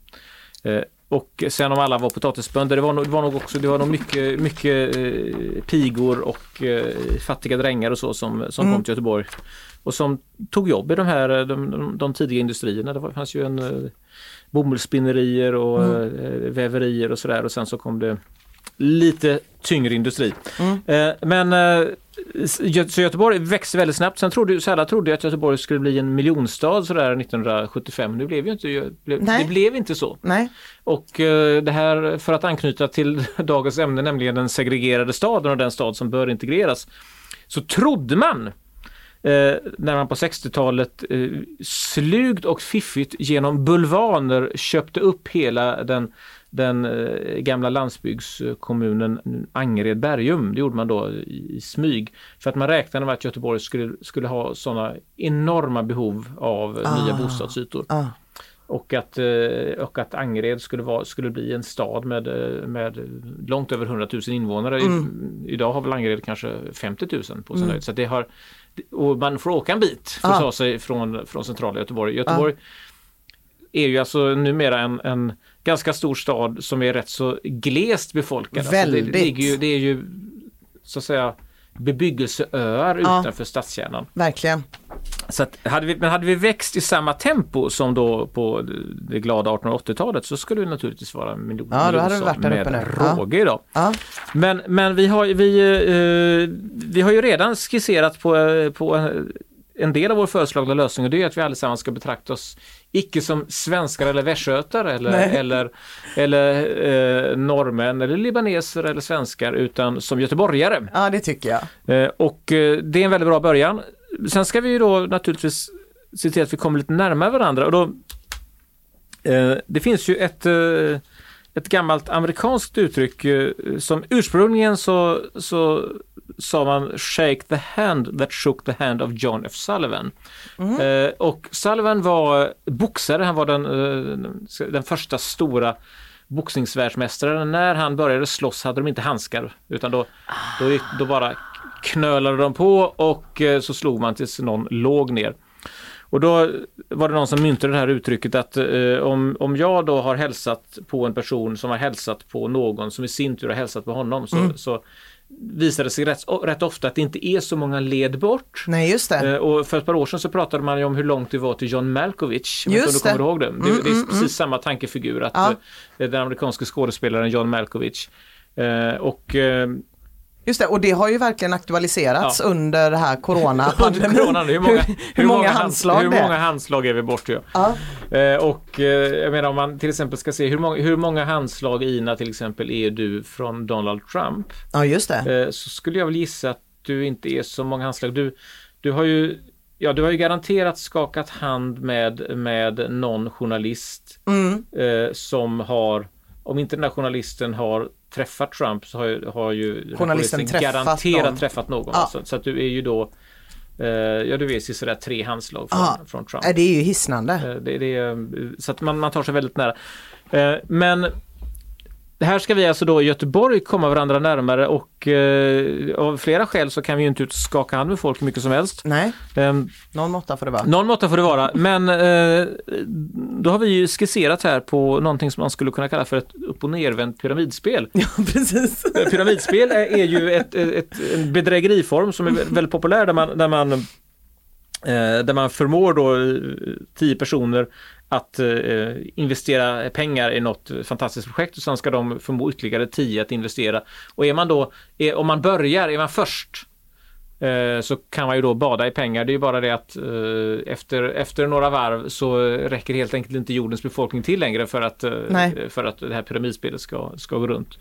Eh, och sen om alla var potatisbönder, det var nog, det var nog också det var nog mycket, mycket eh, pigor och eh, fattiga drängar och så som, som Mm. kom till Göteborg. Och som tog jobb i de här eh, de, de, de tidiga industrierna. Det var, fanns ju en bomullsspinnerier och Mm. väverier och sådär och sen så kom det lite tyngre industri. Mm. Men så Göteborg växte väldigt snabbt. Sen trodde, så alla trodde att Göteborg skulle bli en miljonstad sådär 1975. Det blev ju inte, blev, det blev inte så. Nej. Och eh, det här för att anknyta till dagens ämne, nämligen den segregerade staden och den stad som bör integreras. Så trodde man eh, när man på 60-talet eh, slugt och fiffigt genom bulvaner köpte upp hela den, den eh, gamla landsbygdskommunen Angered Bergum. Det gjorde man då i, i smyg. För att man räknade med att Göteborg skulle, skulle ha sådana enorma behov av eh, nya Ah. bostadsytor. Ah. Och att, eh, och att Angered skulle, vara, skulle bli en stad med, eh, med långt över 100 000 invånare. I, idag har väl Angered kanske 50 000 på sin höjd. Så det har, och man får åka en bit för att Ah. ta sig från, från centrala Göteborg. Göteborg är ju alltså numera en, en ganska stor stad som är rätt så glest befolkad. Alltså det, Väldigt. det, ligger ju, det är ju så att säga bebyggelseöar Ja. utanför stadskärnan. Verkligen. Så att hade vi, men hade vi växt i samma tempo som då på det glada 1880-talet så skulle det naturligtvis vara en miljon, Ja, då hade vi varit där uppe med nu. Ja. råge idag. Ja. Men, men vi, har, vi, eh, vi har ju redan skisserat på, eh, på en, en del av vår föreslagna lösning och det är att vi allesammans ska betrakta oss icke som svenskar eller västgötar eller, Nej. eller, eller eh, norrmän eller libaneser eller svenskar utan som göteborgare. ja, det tycker jag. Eh, Och eh, det är en väldigt bra början. Sen ska vi ju då naturligtvis se till att vi kommer lite närmare varandra och då eh, Det finns ju ett eh, ett gammalt amerikanskt uttryck eh, som ursprungligen så, så sa man shake the hand that shook the hand of John F Sullivan. Eh, och Sullivan var boxare, han var den, eh, den första stora boxningsvärldsmästaren. När han började slåss hade de inte handskar utan då, då, gick, då bara knölade de på och eh, så slog man tills någon låg ner. Och då var det någon som myntade det här uttrycket att eh, om, om jag då har hälsat på en person som har hälsat på någon som i sin tur har hälsat på honom så, så visar det sig rätt, rätt ofta att det inte är så många led bort. Nej just det. Eh, Och för ett par år sedan så pratade man ju om hur långt det var till John Malkovich. Jag Just det. ihåg det? Det, det är precis samma tankefigur att Ja. eh, den amerikanske skådespelaren John Malkovich eh, och Just det, och det har ju verkligen aktualiserats Ja. under det här under coronapandemin. coronan, hur många, hur, många hands- handslag hur många handslag är vi bort ja. Ja. Eh, och eh, jag menar om man till exempel ska se hur många, hur många handslag Ina till exempel är du från Donald Trump? ja, just det. Eh, så skulle jag väl gissa att du inte är så många handslag. Du, du har ju Ja, du har ju garanterat skakat hand med, med någon journalist Mm. eh, som har, om inte den där journalisten har träffat Trump så har, ju- har ju Journalisten träffat garanterat någon. träffat någon. Ja. Så, så att du är ju då, eh, ja du vet sådär tre handslag från, Ja. från Trump. Det är ju hisnande. Eh, Det, det, är- så att man, man tar sig väldigt nära. Eh, Men här ska vi alltså då i Göteborg komma varandra närmare och eh, av flera skäl så kan vi ju inte skaka hand med folk hur mycket som helst. Nej, Eh, någon måtta får det vara. någon måtta får det vara, men eh, då har vi ju skisserat här på någonting som man skulle kunna kalla för ett upp och nervänt pyramidspel. Ja, precis. Eh, Pyramidspel är, är ju ett, ett, en bedrägeriform som är vä- väldigt populär där man, där man, eh, där man förmår då eh, tio personer att eh, investera pengar i något fantastiskt projekt och sen ska de förmå ytterligare tio att investera. Och är man då, är, om man börjar, är man först eh, så kan man ju då bada i pengar. Det är ju bara det att eh, efter, efter några varv så räcker helt enkelt inte jordens befolkning till längre för att, eh, för att det här pyramidspelet ska, ska gå runt.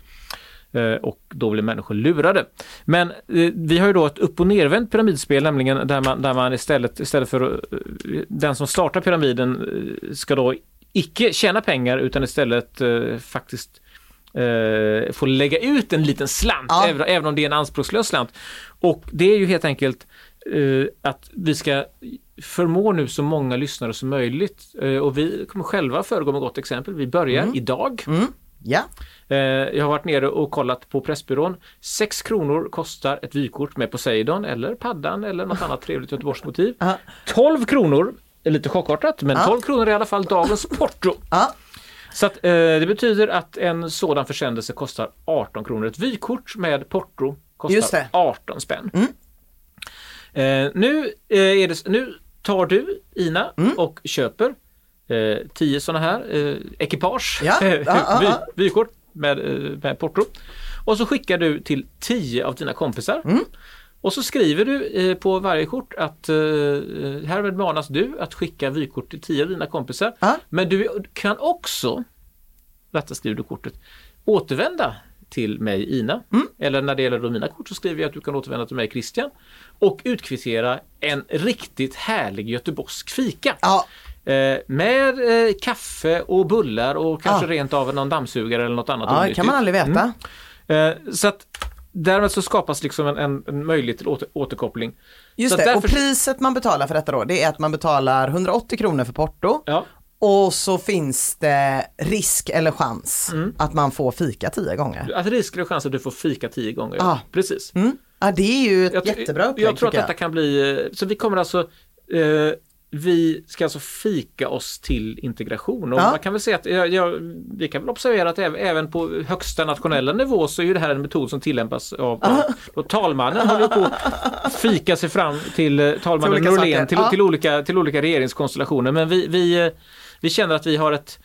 Eh, och då blir människor lurade. Men eh, vi har ju då ett upp och nervänt pyramidspel, nämligen där man, där man istället, istället för eh, den som startar pyramiden ska då icke tjäna pengar utan istället faktiskt eh, få lägga ut en liten slant, Ja. även, även om det är en anspråkslös slant. Och det är ju helt enkelt eh, att vi ska förmå nu så många lyssnare som möjligt eh, och vi kommer själva föregå med gott exempel. Vi börjar idag. Ja, Eh, Jag har varit nere och kollat på Pressbyrån. 6 kronor kostar ett vykort med Poseidon eller paddan eller något annat trevligt Göteborgsmotiv. Ja. 12 kronor, lite chockartat, men 12 kronor är i alla fall dagens porto. Så att, eh, det betyder att en sådan försändelse kostar 18 kronor. Ett vykort med porto kostar det. 18 spänn. Eh, nu, eh, det, nu tar du, Ina, och köper eh, 10 sådana här eh, ekipage, Ja, vy, vykort med, eh, med porto. Och så skickar du till 10 av dina kompisar. Mm. Och så skriver du eh, på varje kort att eh, härmed manas du att skicka vykort till 10 av dina kompisar. Ja. Men du kan också, detta skriver du kortet, återvända till mig Ina. Mm. Eller när det gäller då mina kort så skriver jag att du kan återvända till mig Christian. Och utkvittera en riktigt härlig göteborgsk fika. ja, Eh, med eh, kaffe och bullar och kanske Ja. rent av någon dammsugare eller något annat ja det onyttigt. kan man aldrig veta. Eh, så att därmed så skapas liksom en, en, möjlighet till åter, återkoppling. Just så det, att och därför- priset man betalar för detta då, det är att man betalar 180 kronor för porto Ja, och så finns det risk eller chans Mm. att man får fika tio gånger. att risk eller chans att du får fika tio gånger. Ja. Precis. Mm. Ja, det är ju ett Jag, jättebra upplägg jag tror att detta kan bli, eh, så vi kommer alltså eh, vi ska alltså fika oss till integration. Och Ja. man kan väl säga att ja, ja, vi kan väl observera att även, på högsta nationella nivå så är ju det här en metod som tillämpas av, och talmannen håller på att fika sig fram till eh, talmannen Till olika Norlén till, till, olika, till olika regeringskonstellationer. Men vi, vi, eh, vi känner att vi har ett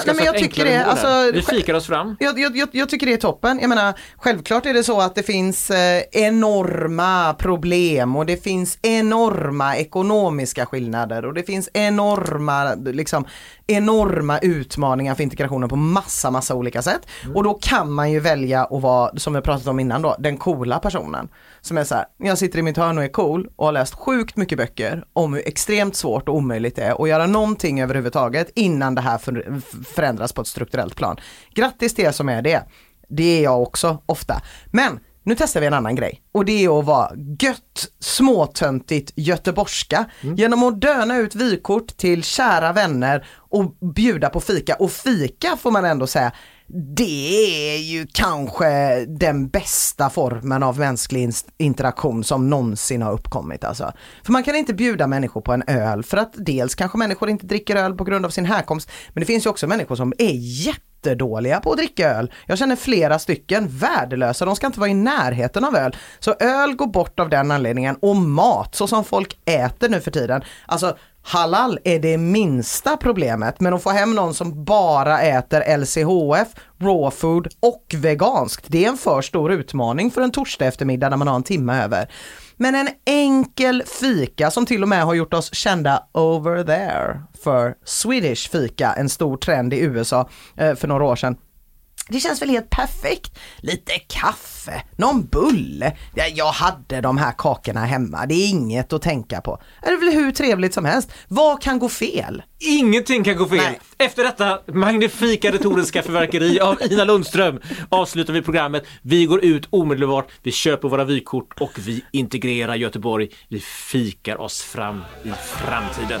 ska nej, men jag tycker det. Alltså, vi fikar oss fram. Jag, jag, jag, jag tycker det är toppen. Jag menar, självklart är det så att det finns eh, enorma problem och det finns enorma ekonomiska skillnader och det finns enorma, liksom, enorma utmaningar för integrationen på massa, massa olika sätt. Och då kan man ju välja att vara, som vi pratat om innan då, den coola personen. Som är så här, jag sitter i mitt hörn och är cool och har läst sjukt mycket böcker om hur extremt svårt och omöjligt det är att göra någonting överhuvudtaget innan det här för, förändras på ett strukturellt plan. Grattis till er som är det. Det är jag också ofta. Men nu testar vi en annan grej och det är att vara gött småtöntigt göteborgska genom att döna ut vykort till kära vänner och bjuda på fika. Och fika får man ändå säga, det är ju kanske den bästa formen av mänsklig interaktion som någonsin har uppkommit alltså. För man kan inte bjuda människor på en öl för att dels kanske människor inte dricker öl på grund av sin härkomst men det finns ju också människor som är jättedåliga på att dricka öl. Jag känner flera stycken värdelösa, de ska inte vara i närheten av öl. Så öl går bort av den anledningen och mat, så som folk äter nu för tiden. Alltså halal är det minsta problemet men att få hem någon som bara äter LCHF, raw food och veganskt, det är en för stor utmaning för en torsdag eftermiddag när man har en timme över. Men en enkel fika som till och med har gjort oss kända over there för Swedish fika, en stor trend i USA eh, för några år sedan. Det känns väl helt perfekt. Lite kaffe, någon bulle. Ja, jag hade de här kakorna hemma, det är inget att tänka på. Det är väl hur trevligt som helst. Vad kan gå fel? Ingenting kan gå fel. Nej. Efter detta magnifika retoriska förverkeri av Ina Lundström avslutar vi programmet. Vi går ut omedelbart, vi köper våra vykort och vi integrerar Göteborg. Vi fikar oss fram i framtiden.